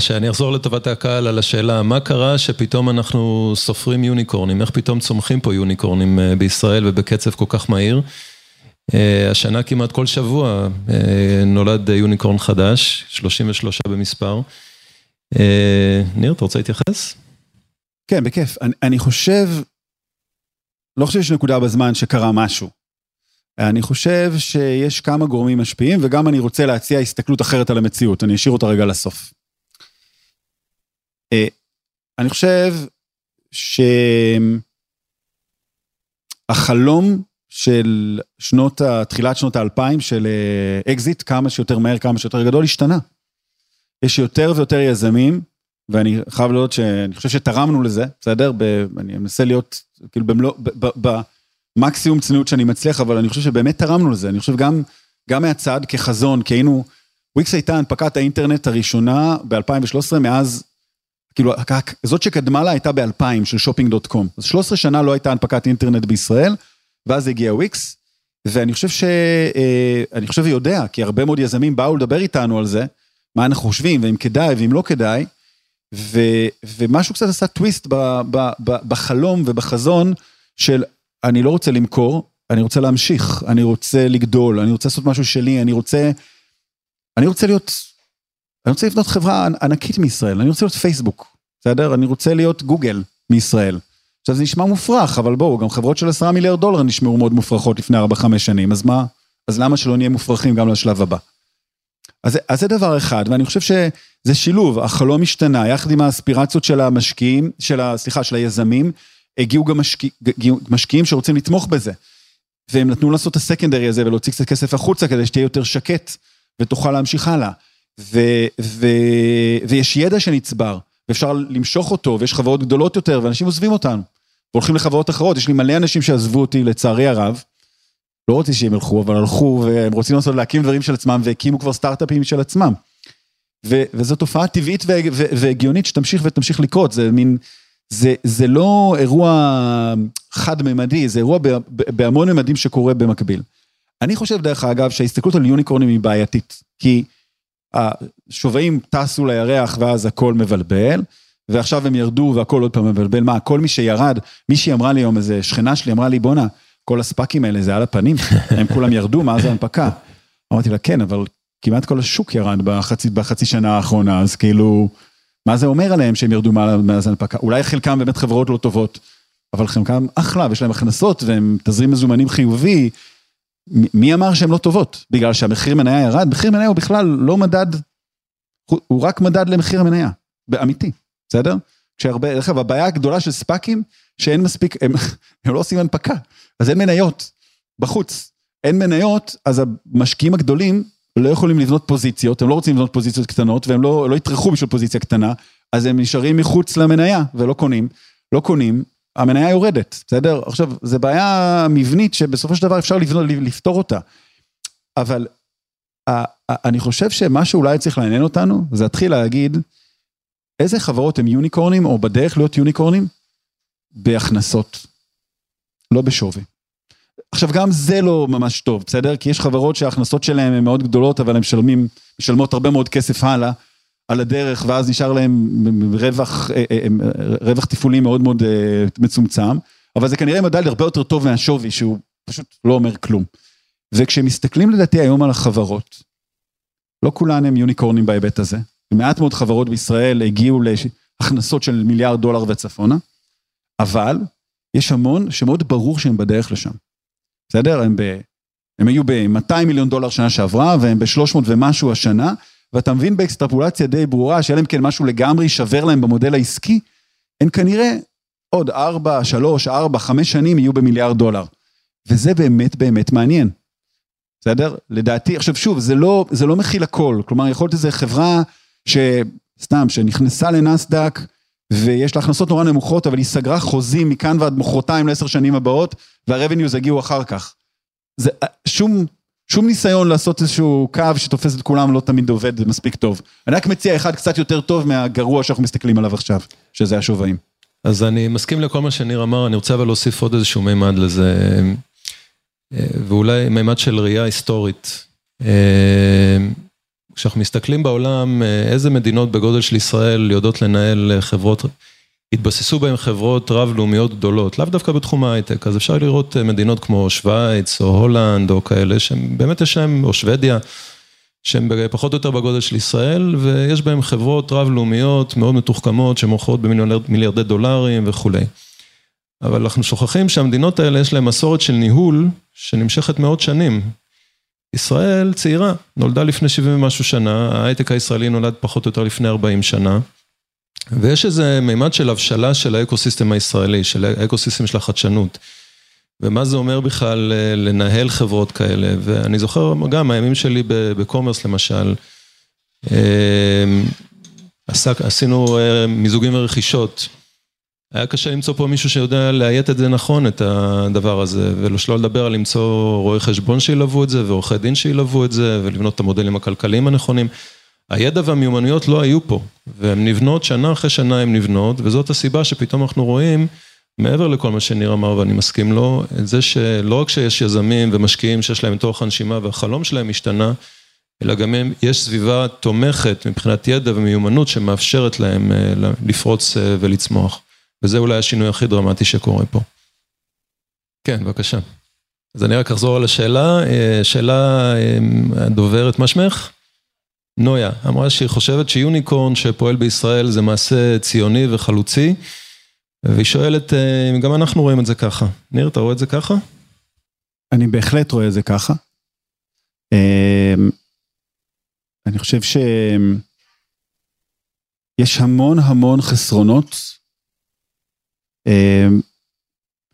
שאני אחזור לטובת הקהל על השאלה, מה קרה שפתאום אנחנו סופרים יוניקורנים, איך פתאום צומחים פה יוניקורנים אה, בישראל ובקצב כל כך מהיר? אה, השנה כמעט כל שבוע אה, נולד יוניקורן חדש, 33 במספר. ניר, אתה רוצה להתייחס? כן, בכיף. אני, אני חושב, לא חושב שיש נקודה בזמן שקרה משהו. אני חושב שיש כמה גורמים משפיעים, וגם אני רוצה להציע הסתכלות אחרת על המציאות, אני אשאיר אותה רגע לסוף. אה, אני חושב שהחלום של שנות, תחילת שנות האלפיים של אקזיט, כמה שיותר מהר, כמה שיותר גדול, השתנה. יש יותר ויותר יזמים, ואני חייב להודות שאני חושב שתרמנו לזה, בסדר? ב, אני מנסה להיות, כאילו, במלוא, במקסימום צניעות שאני מצליח, אבל אני חושב שבאמת תרמנו לזה. אני חושב גם, גם מהצד כחזון, כי היינו, וויקס הייתה הנפקת האינטרנט הראשונה ב-2013, מאז כאילו, זאת שקדמה לה הייתה ב-2000 של Shopping.com. אז 13 שנה לא הייתה הנפקת אינטרנט בישראל, ואז הגיע וויקס, ואני חושב ש... אה, אני חושב ויודע, כי הרבה מאוד יזמים באו לדבר איתנו על זה, מה אנחנו חושבים, ואם כדאי ואם לא כדאי, ו, ומשהו קצת עשה טוויסט ב, ב, ב, בחלום ובחזון של אני לא רוצה למכור, אני רוצה להמשיך, אני רוצה לגדול, אני רוצה לעשות משהו שלי, אני רוצה... אני רוצה להיות אני רוצה לבנות חברה ענקית מישראל, אני רוצה להיות פייסבוק, בסדר? אני רוצה להיות גוגל מישראל. עכשיו זה נשמע מופרך, אבל בואו, גם חברות של עשרה מיליארד דולר נשמעו מאוד מופרכות לפני ארבע, חמש שנים, אז מה? אז למה שלא נהיה מופרכים גם לשלב הבא? אז, אז זה דבר אחד, ואני חושב שזה שילוב, החלום השתנה, יחד עם האספירציות של המשקיעים, של ה... סליחה, של היזמים, הגיעו גם משקיע, משקיעים שרוצים לתמוך בזה. והם נתנו לעשות את הסקנדרי הזה ולהוציא קצת כסף החוצה כדי שתהיה יותר שקט ותוכל להמשיך הלאה. ו, ו, ויש ידע שנצבר, ואפשר למשוך אותו, ויש חברות גדולות יותר, ואנשים עוזבים אותנו, והולכים לחברות אחרות. יש לי מלא אנשים שעזבו אותי, לצערי הרב. לא רוצים שהם ילכו, אבל הלכו, והם רוצים לעשות, להקים דברים של עצמם, והקימו כבר סטארט-אפים של עצמם. ו, וזו תופעה טבעית והגיונית שתמשיך ותמשיך לקרות, זה מין, זה, זה לא אירוע חד-ממדי, זה אירוע בהמון ממדים שקורה במקביל. אני חושב, דרך אגב, שההסתכלות על יוניקורנים היא בעייתית, כי... השווים טסו לירח ואז הכל מבלבל, ועכשיו הם ירדו והכל עוד פעם מבלבל. מה, כל מי שירד, מישהי אמרה לי היום, איזה שכנה שלי אמרה לי, בואנה, כל הספאקים האלה זה על הפנים, הם כולם ירדו מאז ההנפקה. אמרתי לה, כן, אבל כמעט כל השוק ירד בחצי, בחצי שנה האחרונה, אז כאילו, מה זה אומר עליהם שהם ירדו מאז ההנפקה? אולי חלקם באמת חברות לא טובות, אבל חלקם אחלה, ויש להם הכנסות, והם תזרים מזומנים חיובי, מי אמר שהן לא טובות? בגלל שהמחיר מניה ירד? מחיר מניה הוא בכלל לא מדד, הוא, רק מדד למחיר המניה, באמיתי, בסדר? כשהרבה, דרך אגב, הבעיה הגדולה של ספאקים, שאין מספיק, הם, הם לא עושים הנפקה, אז אין מניות בחוץ. אין מניות, אז המשקיעים הגדולים לא יכולים לבנות פוזיציות, הם לא רוצים לבנות פוזיציות קטנות, והם לא, לא יטרחו בשביל פוזיציה קטנה, אז הם נשארים מחוץ למניה ולא קונים. לא קונים, המניה יורדת, בסדר? עכשיו, זו בעיה מבנית שבסופו של דבר אפשר לבנות, לפתור אותה. אבל אני חושב שמה שאולי צריך לעניין אותנו, זה להתחיל להגיד, איזה חברות הם יוניקורנים, או בדרך להיות יוניקורנים? בהכנסות, לא בשווי. עכשיו, גם זה לא ממש טוב, בסדר? כי יש חברות שההכנסות שלהן הן מאוד גדולות, אבל הן משלמות הרבה מאוד כסף הלאה. על הדרך, ואז נשאר להם רווח, אה, אה, אה, תפעולי מאוד מאוד מצומצם, אבל זה כנראה מדד הרבה יותר טוב מהשווי, שהוא פשוט לא אומר כלום. וכשמסתכלים לדעתי היום על החברות, לא כולן הם יוניקורנים בהיבט הזה. מעט מאוד חברות בישראל הגיעו להכנסות של מיליארד דולר וצפונה, אבל יש המון שמאוד ברור שהם בדרך לשם. בסדר? הם, ב, הם היו ב-200 מיליון דולר שנה שעברה, והם ב-300 ומשהו השנה, ואתה מבין באקסטרפולציה די ברורה, שאלה אם כן משהו לגמרי יישבר להם במודל העסקי, הם כנראה עוד 4, 3, 4, 5 שנים יהיו במיליארד דולר. וזה באמת באמת מעניין. בסדר? לדעתי, עכשיו שוב, זה לא, זה לא מכיל הכל. כלומר, יכול להיות איזו חברה שסתם, שנכנסה לנסדק, ויש לה הכנסות נורא נמוכות, אבל היא סגרה חוזים מכאן ועד מחרתיים לעשר שנים הבאות, והרבניוז יגיעו אחר כך. זה שום שום ניסיון לעשות איזשהו קו שתופס את כולם לא תמיד עובד מספיק טוב. אני רק מציע אחד קצת יותר טוב מהגרוע שאנחנו מסתכלים עליו עכשיו, שזה השווים. אז אני מסכים לכל מה שניר אמר, אני רוצה אבל להוסיף עוד איזשהו מימד לזה, ואולי מימד של ראייה היסטורית. כשאנחנו מסתכלים בעולם, איזה מדינות בגודל של ישראל יודעות לנהל חברות, התבססו בהן חברות רב-לאומיות גדולות, לאו דווקא בתחום ההייטק, אז אפשר לראות מדינות כמו שווייץ או הולנד או כאלה, שבאמת יש להם, או שוודיה, שהן פחות או יותר בגודל של ישראל, ויש בהן חברות רב-לאומיות מאוד מתוחכמות, שמוכרות במיליארדי דולרים וכולי. אבל אנחנו שוכחים שהמדינות האלה יש להן מסורת של ניהול שנמשכת מאות שנים. ישראל צעירה, נולדה לפני 70 ומשהו שנה, ההייטק הישראלי נולד פחות או יותר לפני 40 שנה. ויש איזה מימד של הבשלה של האקוסיסטם הישראלי, של האקוסיסטם של החדשנות. ומה זה אומר בכלל לנהל חברות כאלה, ואני זוכר גם הימים שלי בקומרס למשל, עשינו מיזוגים ורכישות. היה קשה למצוא פה מישהו שיודע לאיית את זה נכון, את הדבר הזה, ולא לדבר על למצוא רואי חשבון שילוו את זה, ועורכי דין שילוו את זה, ולבנות את המודלים הכלכליים הנכונים. הידע והמיומנויות לא היו פה, והן נבנות, שנה אחרי שנה הן נבנות, וזאת הסיבה שפתאום אנחנו רואים, מעבר לכל מה שניר אמר ואני מסכים לו, את זה שלא רק שיש יזמים ומשקיעים שיש להם תוך הנשימה והחלום שלהם השתנה, אלא גם יש סביבה תומכת מבחינת ידע ומיומנות שמאפשרת להם לפרוץ ולצמוח. וזה אולי השינוי הכי דרמטי שקורה פה. כן, בבקשה. אז אני רק אחזור על השאלה, שאלה הדוברת, מה שמך? נויה, אמרה שהיא חושבת שיוניקורן שפועל בישראל זה מעשה ציוני וחלוצי, והיא שואלת אם גם אנחנו רואים את זה ככה. ניר, אתה רואה את זה ככה? אני בהחלט רואה את זה ככה. אני חושב שיש המון המון חסרונות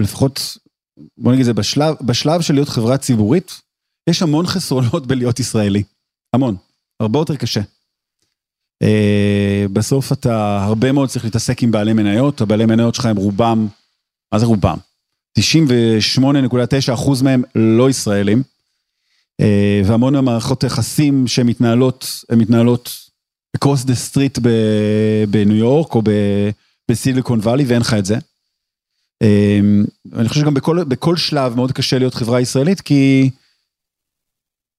לפחות, בוא נגיד זה בשלב, בשלב של להיות חברה ציבורית, יש המון חסרונות בלהיות ישראלי, המון, הרבה יותר קשה. בסוף אתה הרבה מאוד צריך להתעסק עם בעלי מניות, הבעלי מניות שלך הם רובם, מה זה רובם? 98.9% מהם לא ישראלים, והמון המערכות יחסים שמתנהלות, הן מתנהלות across the street בניו יורק או בסיליקון וואלי ואין לך את זה. אני חושב שגם בכל שלב מאוד קשה להיות חברה ישראלית, כי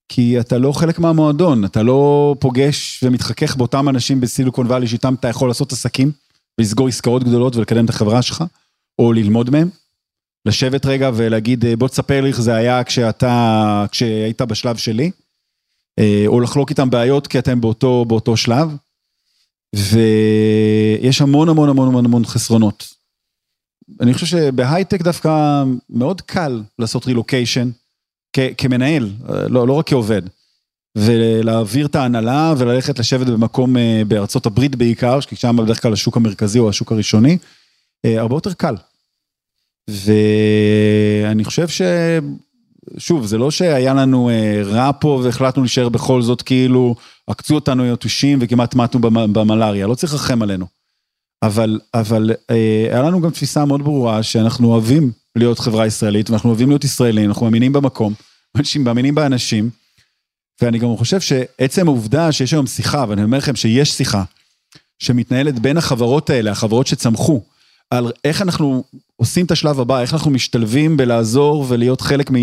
כי אתה לא חלק מהמועדון, אתה לא פוגש ומתחכך באותם אנשים בסיליקון וואלי שאיתם אתה יכול לעשות עסקים, ולסגור עסקאות גדולות ולקדם את החברה שלך, או ללמוד מהם. לשבת רגע ולהגיד בוא תספר לי איך זה היה כשאתה, כשהיית בשלב שלי, או לחלוק איתם בעיות כי אתם באותו, באותו שלב. ויש המון המון המון המון המון חסרונות. אני חושב שבהייטק דווקא מאוד קל לעשות רילוקיישן כמנהל, לא רק כעובד. ולהעביר את ההנהלה וללכת לשבת במקום בארצות הברית בעיקר, כי שם בדרך כלל השוק המרכזי או השוק הראשוני, הרבה יותר קל. ואני חושב ש... שוב, זה לא שהיה לנו רע פה והחלטנו להישאר בכל זאת, כאילו עקצו אותנו יתושים וכמעט מתנו במלאריה, לא צריך לרחם עלינו. אבל, אבל היה לנו גם תפיסה מאוד ברורה שאנחנו אוהבים להיות חברה ישראלית, ואנחנו אוהבים להיות ישראלים, אנחנו מאמינים במקום, אנשים מאמינים באנשים, ואני גם חושב שעצם העובדה שיש היום שיחה, ואני אומר לכם שיש שיחה, שמתנהלת בין החברות האלה, החברות שצמחו, על איך אנחנו עושים את השלב הבא, איך אנחנו משתלבים בלעזור ולהיות חלק מ...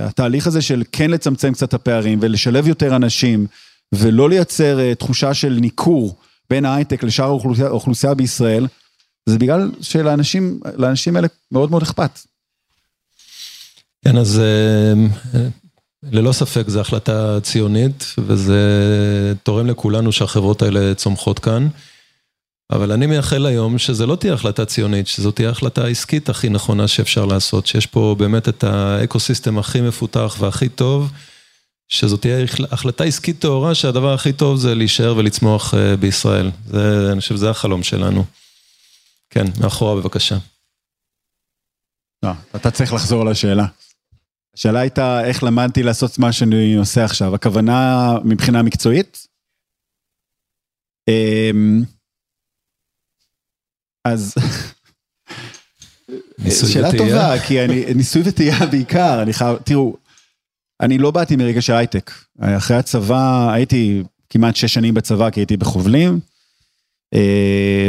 התהליך הזה של כן לצמצם קצת את הפערים ולשלב יותר אנשים ולא לייצר תחושה של ניכור בין ההייטק לשאר האוכלוסייה בישראל, זה בגלל שלאנשים, לאנשים האלה מאוד מאוד אכפת. כן, אז ללא ספק זו החלטה ציונית וזה תורם לכולנו שהחברות האלה צומחות כאן. אבל אני מייחל היום שזה לא תהיה החלטה ציונית, שזאת תהיה החלטה עסקית הכי נכונה שאפשר לעשות, שיש פה באמת את האקוסיסטם הכי מפותח והכי טוב, שזאת תהיה החלטה עסקית טהורה, שהדבר הכי טוב זה להישאר ולצמוח בישראל. זה, אני חושב שזה החלום שלנו. כן, מאחורה בבקשה. לא, אתה צריך לחזור על השאלה. הייתה איך למדתי לעשות מה שאני עושה עכשיו, הכוונה מבחינה מקצועית? אז שאלה טובה, כי אני, ניסוי וטעייה בעיקר, אני חייב, תראו, אני לא באתי מרגע של הייטק, אחרי הצבא, הייתי כמעט שש שנים בצבא, כי הייתי בחובלים,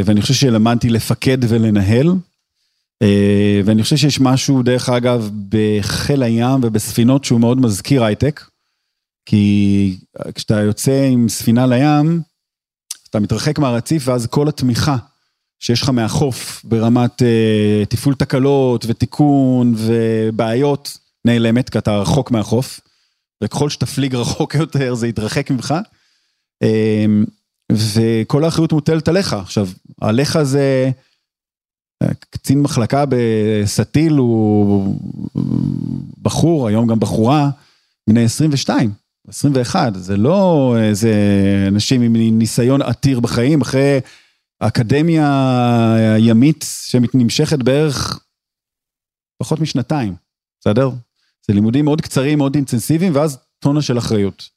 ואני חושב שלמדתי לפקד ולנהל, ואני חושב שיש משהו, דרך אגב, בחיל הים ובספינות שהוא מאוד מזכיר הייטק, כי כשאתה יוצא עם ספינה לים, אתה מתרחק מהרציף ואז כל התמיכה שיש לך מהחוף ברמת אה, תפעול תקלות ותיקון ובעיות נעלמת, כי אתה רחוק מהחוף, וככל שתפליג רחוק יותר זה יתרחק ממך. אה, וכל האחריות מוטלת עליך. עכשיו, עליך זה... קצין מחלקה בסטיל הוא בחור, היום גם בחורה, בני 22, 21, זה לא איזה אנשים עם ניסיון עתיר בחיים, אחרי אקדמיה ימית שנמשכת בערך פחות משנתיים, בסדר? זה לימודים מאוד קצרים, מאוד אינטנסיביים, ואז טונה של אחריות.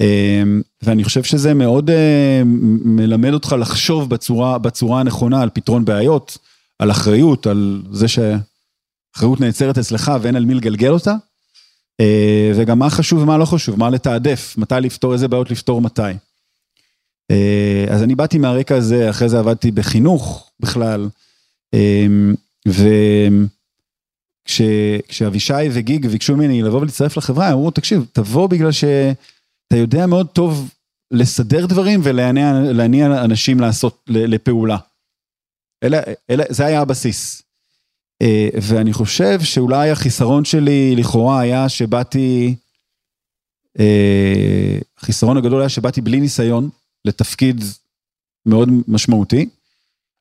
אמ, ואני חושב שזה מאוד אה, מלמד אותך לחשוב בצורה, בצורה הנכונה על פתרון בעיות, על אחריות, על זה שאחריות נעצרת אצלך ואין על מי לגלגל אותה. אה, וגם מה חשוב ומה לא חשוב, מה לתעדף, מתי לפתור, איזה בעיות לפתור מתי. אה, אז אני באתי מהרקע הזה, אחרי זה עבדתי בחינוך בכלל, וכשאבישי וגיג ביקשו ממני לבוא ולהצטרף לחברה, הם אמרו, תקשיב, תבוא בגלל ש... אתה יודע מאוד טוב לסדר דברים ולהניע אנשים לעשות, לפעולה. אלה, אלה, זה היה הבסיס. אה, ואני חושב שאולי החיסרון שלי לכאורה היה שבאתי, אה, החיסרון הגדול היה שבאתי בלי ניסיון לתפקיד מאוד משמעותי,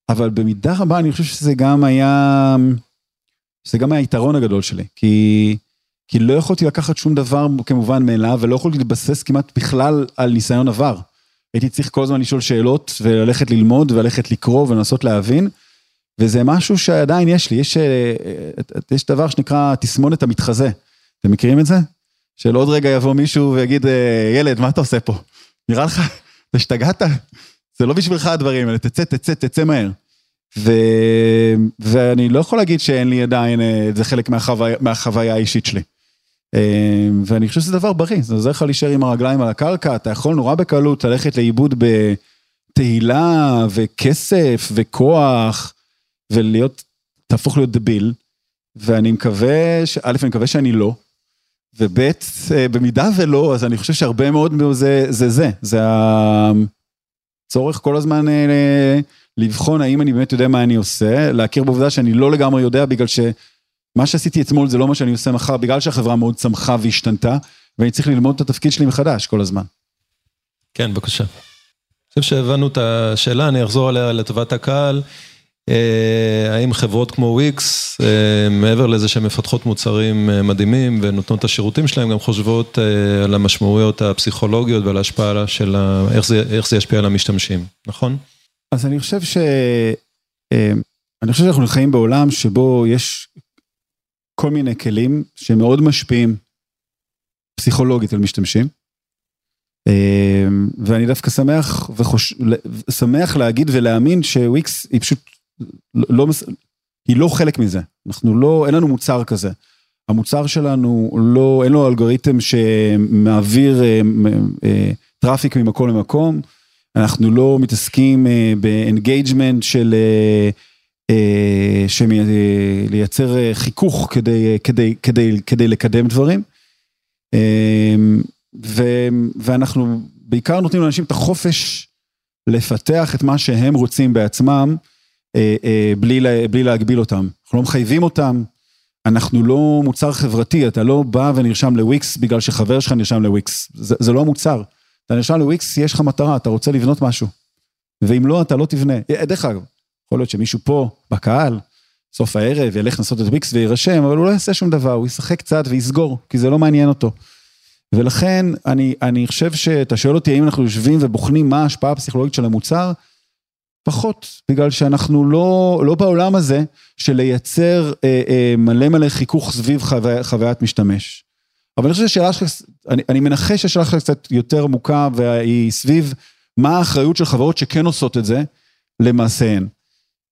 אבל במידה רבה אני חושב שזה גם היה, שזה גם היה היתרון הגדול שלי, כי... כי לא יכולתי לקחת שום דבר כמובן מאליו, ולא יכולתי להתבסס כמעט בכלל על ניסיון עבר. הייתי צריך כל הזמן לשאול שאלות, וללכת ללמוד, וללכת לקרוא, ולנסות להבין, וזה משהו שעדיין יש לי, יש, אה, יש דבר שנקרא תסמונת המתחזה. אתם מכירים את זה? של עוד רגע יבוא מישהו ויגיד, אה, ילד, מה אתה עושה פה? נראה לך, אתה השתגעת? זה לא בשבילך הדברים האלה, תצא, תצא, תצא מהר. ו... ואני לא יכול להגיד שאין לי עדיין, אה, זה חלק מהחוויה, מהחוויה האישית שלי. אמ, ואני חושב שזה דבר בריא, זה עוזר לך להישאר עם הרגליים על הקרקע, אתה יכול נורא בקלות ללכת לאיבוד בתהילה וכסף וכוח, ולהיות, תהפוך להיות דביל, ואני מקווה. א', אני מקווה שאני לא, וב', אה, במידה ולא, אז אני חושב שהרבה מאוד מזה זה זה, זה הצורך כל הזמן אה, לבחון האם אני באמת יודע מה אני עושה, להכיר בעובדה שאני לא לגמרי יודע בגלל ש... מה שעשיתי אתמול זה לא מה שאני עושה מחר, בגלל שהחברה מאוד צמחה והשתנתה, ואני צריך ללמוד את התפקיד שלי מחדש כל הזמן. כן, בבקשה. אני חושב שהבנו את השאלה, אני אחזור עליה לטובת הקהל. אה, האם חברות כמו וויקס, אה, מעבר לזה שהן מפתחות מוצרים אה, מדהימים ונותנות את השירותים שלהם, גם חושבות על המשמעויות הפסיכולוגיות ועל ההשפעה של, איך זה, איך זה ישפיע על המשתמשים, נכון? אז אני חושב ש... אני חושב שאנחנו חיים בעולם שבו יש כל מיני כלים שמאוד משפיעים פסיכולוגית על משתמשים. אמ, ואני דווקא שמח וחוש... שמח להגיד ולהאמין שוויקס היא פשוט לא, היא לא חלק מזה. אנחנו לא, אין לנו מוצר כזה. המוצר שלנו לא, אין לו אלגוריתם שמעביר אה, אה, traffic ממקום למקום. אנחנו לא מתעסקים אה, ב engagement של אה, לייצר אה, חיכוך כדי, כדי, כדי, כדי לקדם דברים. אה, ו, ואנחנו בעיקר נותנים לאנשים את החופש לפתח את מה שהם רוצים בעצמם, בלי, בלי להגביל אותם. אנחנו לא מחייבים אותם, אנחנו לא מוצר חברתי, אתה לא בא ונרשם לוויקס בגלל שחבר שלך נרשם לוויקס, זה, זה לא מוצר. אתה נרשם לוויקס, יש לך מטרה, אתה רוצה לבנות משהו. ואם לא, אתה לא תבנה. דרך אגב, יכול להיות שמישהו פה, בקהל, סוף הערב, ילך לנסות את וויקס ויירשם, אבל הוא לא יעשה שום דבר, הוא ישחק קצת ויסגור, כי זה לא מעניין אותו. ולכן, אני, אני חושב שאתה שואל אותי האם אנחנו יושבים ובוחנים מה ההשפעה הפסיכולוגית של המוצר, פחות, בגלל שאנחנו לא, לא בעולם הזה של לייצר אה, אה, מלא מלא חיכוך סביב חוו, חוויית משתמש. אבל אני חושב שהשאלה שלך, אני, אני מנחש שהשאלה שלך קצת יותר עמוקה, והיא סביב מה האחריות של חברות שכן עושות את זה, למעשיהן.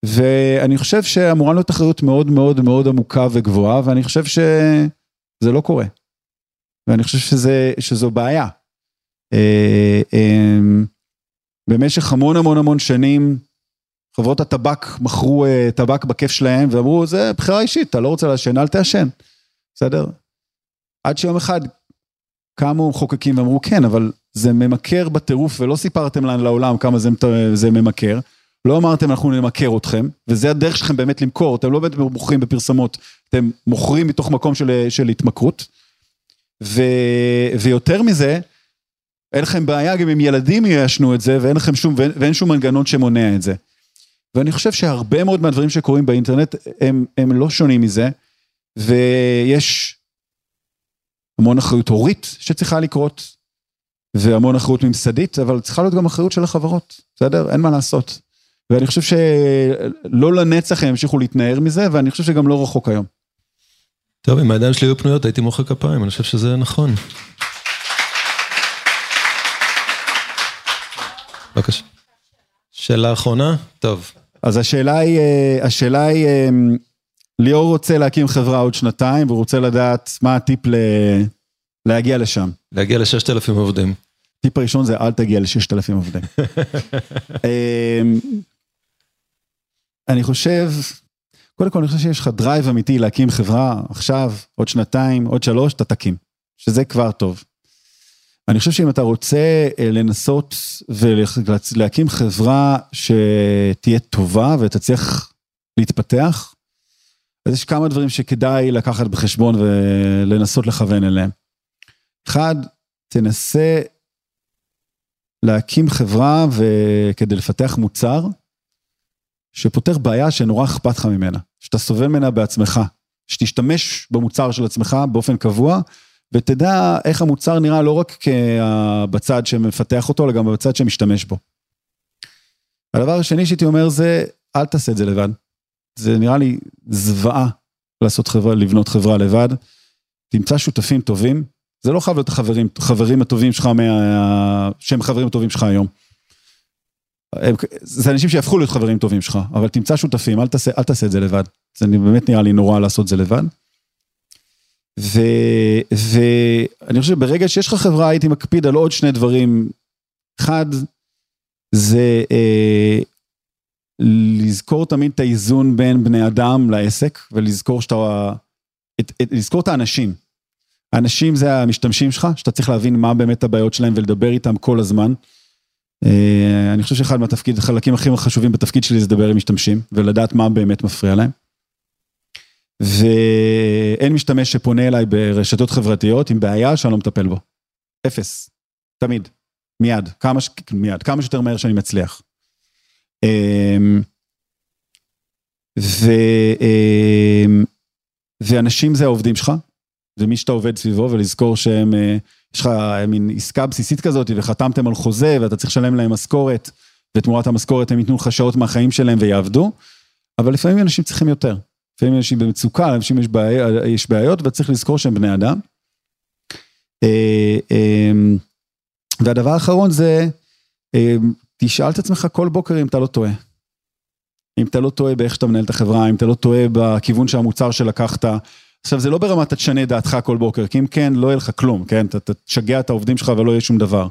ואני חושב שאמורה להיות אחריות מאוד מאוד מאוד עמוקה וגבוהה, ואני חושב שזה לא קורה. ואני חושב שזה, שזו בעיה. אה, אמ, במשך המון המון המון שנים, חברות הטבק מכרו אה, טבק בכיף שלהם ואמרו, זה בחירה אישית, אתה לא רוצה לעשן, אל תעשן. בסדר? עד שיום אחד קמו מחוקקים ואמרו, כן, אבל זה ממכר בטירוף, ולא סיפרתם לעולם כמה זה, זה ממכר. לא אמרתם אנחנו נמכר אתכם, וזה הדרך שלכם באמת למכור, אתם לא באמת מוכרים בפרסמות, אתם מוכרים מתוך מקום של, של התמכרות. ו, ויותר מזה, אין לכם בעיה גם אם ילדים יעשנו את זה, ואין לכם שום, ואין, ואין שום מנגנון שמונע את זה. ואני חושב שהרבה מאוד מהדברים שקורים באינטרנט הם, הם לא שונים מזה, ויש המון אחריות הורית שצריכה לקרות, והמון אחריות ממסדית, אבל צריכה להיות גם אחריות של החברות, בסדר? אין מה לעשות. ואני חושב שלא לנצח הם ימשיכו להתנער מזה, ואני חושב שגם לא רחוק היום. טוב, אם הידיים שלי היו פנויות הייתי מוחא כפיים, אני חושב שזה נכון. בבקשה. שאלה אחרונה? טוב. אז השאלה היא, אה, השאלה היא, אה, ליאור רוצה להקים חברה עוד שנתיים, והוא רוצה לדעת מה הטיפ ל... להגיע לשם. להגיע לששת אלפים עובדים. טיפ הראשון זה אל תגיע לששת אלפים עובדים. אני חושב, קודם כל אני חושב שיש לך drive אמיתי להקים חברה עכשיו, עוד שנתיים, עוד שלוש, אתה תקים, שזה כבר טוב. אני חושב שאם אתה רוצה אה, לנסות ולהקים חברה שתהיה טובה ותצליח להתפתח, אז יש כמה דברים שכדאי לקחת בחשבון ולנסות לכוון אליהם. אחד, תנסה להקים חברה וכדי לפתח מוצר שפותר בעיה שנורא אכפת לך ממנה, שאתה סובל ממנה בעצמך, שתשתמש במוצר של עצמך באופן קבוע, ותדע איך המוצר נראה לא רק בצד שמפתח אותו, אלא גם בצד שמשתמש בו. הדבר השני שהייתי אומר זה, אל תעשה את זה לבד. זה נראה לי זוועה לעשות חברה, לבנות חברה לבד. תמצא שותפים טובים, זה לא חייב להיות החברים, חברים הטובים שלך, מה, שהם חברים הטובים שלך היום. הם, זה אנשים שיהפכו להיות חברים טובים שלך, אבל תמצא שותפים, אל תעשה, אל תעשה את זה לבד. זה באמת נראה לי נורא לעשות את זה לבד. ואני חושב שברגע שיש לך חברה, הייתי מקפיד על עוד שני דברים. אחד, זה אה, לזכור תמיד את האיזון בין בני אדם לעסק, ולזכור שאתה, את, את, לזכור את האנשים. האנשים זה המשתמשים שלך, שאתה צריך להבין מה באמת הבעיות שלהם ולדבר איתם כל הזמן. אה, אני חושב שאחד מהתפקיד, החלקים הכי חשובים בתפקיד שלי זה לדבר עם משתמשים, ולדעת מה באמת מפריע להם. ואין משתמש שפונה אליי ברשתות חברתיות עם בעיה שאני לא מטפל בו. אפס. תמיד. מיד. כמה, ש... מיד. כמה שיותר מהר שאני מצליח. אמ, ו... אמ, ואנשים זה העובדים שלך, זה מי שאתה עובד סביבו, ולזכור שהם, אה, יש לך מין עסקה בסיסית כזאת, וחתמתם על חוזה, ואתה צריך לשלם להם משכורת, ותמורת המשכורת הם ייתנו לך שעות מהחיים שלהם ויעבדו, אבל לפעמים אנשים צריכים יותר. לפעמים אנשים במצוקה, לאנשים יש, בעיה, יש בעיות, וצריך לזכור שהם בני אדם. אה, אמ, והדבר האחרון זה, אמ, תשאל את עצמך כל בוקר אם אתה לא טועה. אם אתה לא טועה באיך שאתה מנהל את החברה, אם אתה לא טועה בכיוון שהמוצר שלקחת. עכשיו, זה לא ברמת תשנה דעתך כל בוקר, כי אם כן, לא יהיה לך כלום, כן? אתה תשגע את העובדים שלך ולא יהיה שום דבר.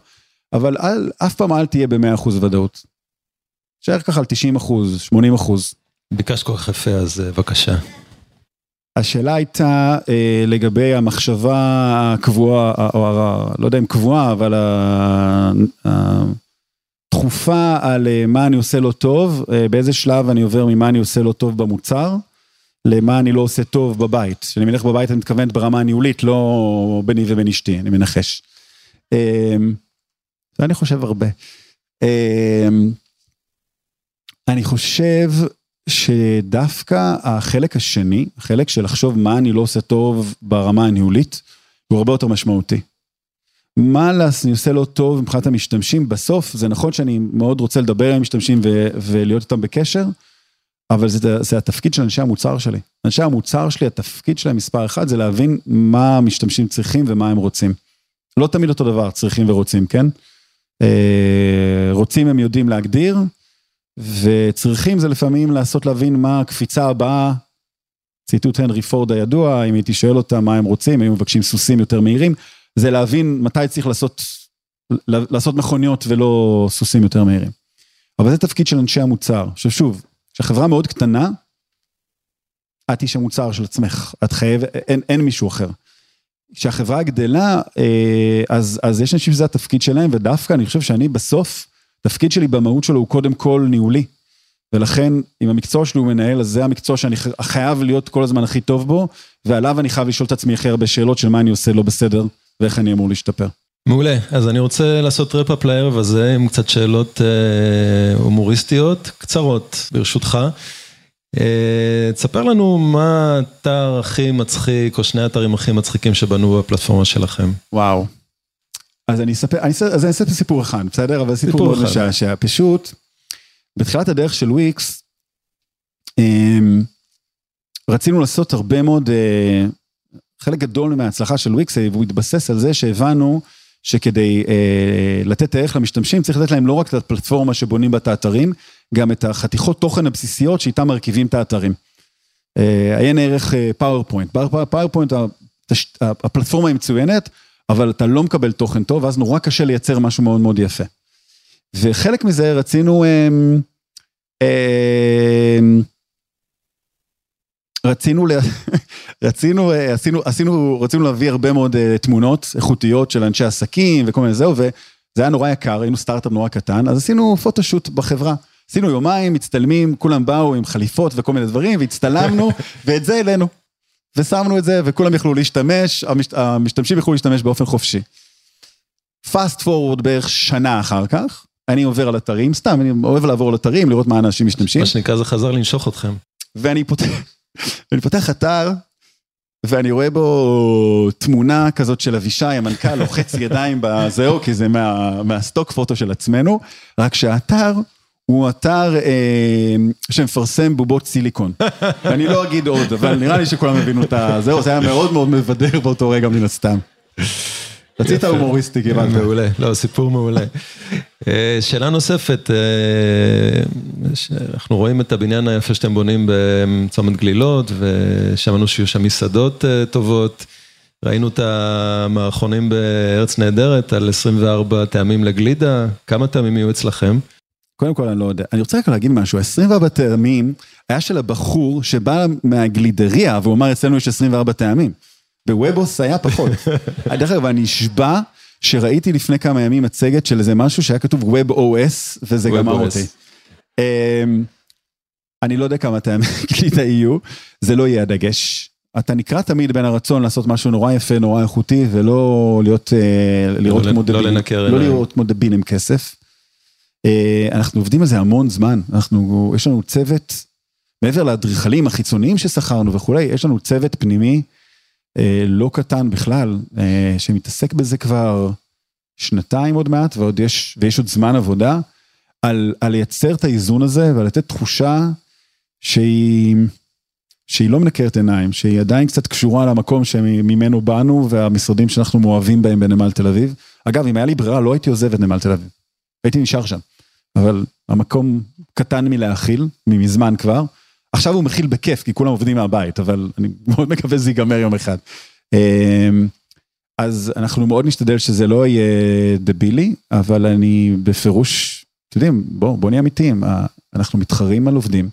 אבל אל, אף פעם אל תהיה ב-100% ודאות. תשאר ככה על 90%, 80%. ביקשת כל כך יפה, אז אה, בבקשה. השאלה הייתה אה, לגבי המחשבה הקבועה, או ה, לא יודע אם קבועה, אבל התכופה על אה, מה אני עושה לא טוב, אה, באיזה שלב אני עובר ממה אני עושה לא טוב במוצר, למה אני לא עושה טוב בבית. כשאני מלך בבית אני מתכוונת ברמה הניהולית, לא ביני ובין אשתי, אני מנחש. אה, ואני חושב הרבה. אה, אני חושב שדווקא החלק השני, החלק של לחשוב מה אני לא עושה טוב ברמה הניהולית, הוא הרבה יותר משמעותי. מה אני עושה לא טוב מבחינת המשתמשים, בסוף זה נכון שאני מאוד רוצה לדבר עם משתמשים ו- ולהיות איתם בקשר, אבל זה, זה התפקיד של אנשי המוצר שלי. אנשי המוצר שלי, התפקיד שלהם מספר אחד זה להבין מה המשתמשים צריכים ומה הם רוצים. לא תמיד אותו דבר, צריכים ורוצים, כן? אה, רוצים הם יודעים להגדיר, וצריכים זה לפעמים לעשות להבין מה הקפיצה הבאה, ציטוט הנרי פורד הידוע, אם הייתי שואל אותם מה הם רוצים, היו מבקשים סוסים יותר מהירים, זה להבין מתי צריך לעשות, לעשות מכוניות ולא סוסים יותר מהירים. אבל זה תפקיד של אנשי המוצר. עכשיו שוב, כשהחברה מאוד קטנה, את איש המוצר של עצמך, את חייבת, אין, אין מישהו אחר. כשהחברה גדלה, אה, אז, אז יש אנשים שזה התפקיד שלהם, ודווקא אני חושב שאני בסוף, התפקיד שלי במהות שלו הוא קודם כל ניהולי. ולכן, אם המקצוע שלי הוא מנהל, אז זה המקצוע שאני חייב להיות כל הזמן הכי טוב בו, ועליו אני חייב לשאול את עצמי הכי הרבה שאלות של מה אני עושה לא בסדר, ואיך אני אמור להשתפר. מעולה, אז אני רוצה לעשות רפאפ לערב הזה עם קצת שאלות אה, הומוריסטיות, קצרות, ברשותך. אה, תספר לנו מה האתר הכי מצחיק, או שני האתרים הכי מצחיקים שבנו בפלטפורמה שלכם. וואו. אז אני אספר, אני אספר, אז אני אספר סיפור אחד, בסדר? אבל סיפור, סיפור מאוד משעשע. פשוט, בתחילת הדרך של וויקס, אמ, רצינו לעשות הרבה מאוד, אה, חלק גדול מההצלחה של וויקס, והוא התבסס על זה שהבנו שכדי אה, לתת ערך למשתמשים, צריך לתת להם לא רק את הפלטפורמה שבונים בה את האתרים, גם את החתיכות תוכן הבסיסיות שאיתם מרכיבים את האתרים. אה, עיין ערך PowerPoint, PowerPoint, הפלטפורמה היא מצוינת, אבל אתה לא מקבל תוכן טוב, ואז נורא קשה לייצר משהו מאוד מאוד יפה. וחלק מזה רצינו, אה, אה, רצינו, רצינו, אה, עשינו, עשינו, רצינו להביא הרבה מאוד uh, תמונות איכותיות של אנשי עסקים וכל מיני זהו, וזה היה נורא יקר, היינו סטארט-אפ נורא קטן, אז עשינו פוטושוט בחברה. עשינו יומיים, מצטלמים, כולם באו עם חליפות וכל מיני דברים, והצטלמנו, ואת זה אלינו. ושמנו את זה, וכולם יכלו להשתמש, המשת, המשתמשים יכלו להשתמש באופן חופשי. פאסט פורוורד בערך שנה אחר כך, אני עובר על אתרים, סתם, אני אוהב לעבור על אתרים, לראות מה אנשים משתמשים. מה שנקרא, זה חזר לנשוך אתכם. ואני פותח, ואני פותח אתר, ואני רואה בו תמונה כזאת של אבישי, המנכ"ל, לוחץ ידיים בזהו, כי זה מה, מהסטוק פוטו של עצמנו, רק שהאתר הוא אתר אה, שמפרסם בובות סיליקון. אני לא אגיד עוד, אבל נראה לי שכולם הבינו את ה... זהו, זה היה מאוד מאוד מבדר באותו רגע מן הסתם. רצית הומוריסטי, קיבלת. מעולה, לא, סיפור מעולה. אה, שאלה נוספת, אה, אנחנו רואים את הבניין היפה שאתם בונים בצומת גלילות, ושמענו שיהיו שם מסעדות אה, טובות. ראינו את המערכונים בארץ נהדרת על 24 טעמים לגלידה, כמה טעמים יהיו אצלכם? קודם כל אני לא יודע, אני רוצה רק להגיד משהו, 24 טעמים היה של הבחור שבא מהגלידריה והוא אמר אצלנו יש 24 טעמים. בוובוס היה פחות. דרך אגב, אני אשבע שראיתי לפני כמה ימים מצגת של איזה משהו שהיה כתוב WebOS, וזה גמר אותי. אמ, אני לא יודע כמה טעמים גלידה יהיו, זה לא יהיה הדגש. אתה נקרא תמיד בין הרצון לעשות משהו נורא יפה, נורא איכותי, ולא להיות, אה, לראות לא כמו דביל, לא לנקר לא לראות כמו דביל עם כסף. אה, אנחנו עובדים על זה המון זמן, אנחנו, יש לנו צוות, מעבר לאדריכלים החיצוניים ששכרנו וכולי, יש לנו צוות פנימי לא קטן בכלל, אה, שמתעסק בזה כבר שנתיים עוד מעט, ועוד יש, ויש עוד זמן עבודה, על, על לייצר את האיזון הזה ועל לתת תחושה שהיא, שהיא לא מנקרת עיניים, שהיא עדיין קצת קשורה למקום שממנו באנו והמשרדים שאנחנו מאוהבים בהם בנמל תל אביב. אגב, אם היה לי ברירה, לא הייתי עוזב את נמל תל אביב. הייתי נשאר שם. אבל המקום קטן מלהכיל, ממזמן כבר. עכשיו הוא מכיל בכיף, כי כולם עובדים מהבית, אבל אני מאוד מקווה שזה ייגמר יום אחד. אמ, אז אנחנו מאוד נשתדל שזה לא יהיה דבילי, אבל אני בפירוש, אתם יודעים, בואו בוא נהיה אמיתיים, אנחנו מתחרים על עובדים.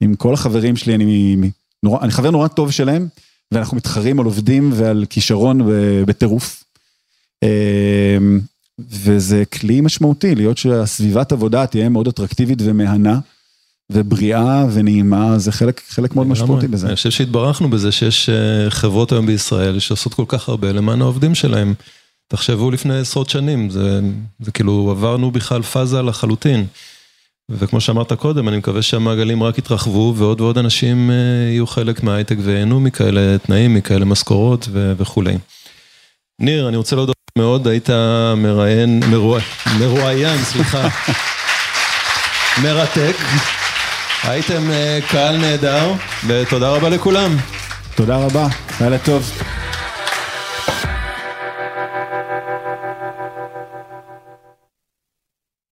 עם כל החברים שלי, אני, נורא, אני חבר נורא טוב שלהם, ואנחנו מתחרים על עובדים ועל כישרון בטירוף. אמ, וזה כלי משמעותי, להיות שהסביבת עבודה תהיה מאוד אטרקטיבית ומהנה. ובריאה ונעימה, זה חלק, חלק מאוד משמעותי בזה. אני חושב שהתברכנו בזה שיש אה, חברות היום בישראל שעושות כל כך הרבה למען העובדים שלהם. תחשבו לפני עשרות שנים, זה, זה כאילו עברנו בכלל פאזה לחלוטין. וכמו שאמרת קודם, אני מקווה שהמעגלים רק יתרחבו ועוד ועוד אנשים אה, יהיו חלק מההייטק וייהנו מכאלה תנאים, מכאלה משכורות וכולי. ניר, אני רוצה להודות מאוד, היית מראיין, מרואיין, סליחה, מרתק. הייתם אה, קהל נהדר, ותודה רבה לכולם. תודה רבה, לילה טוב.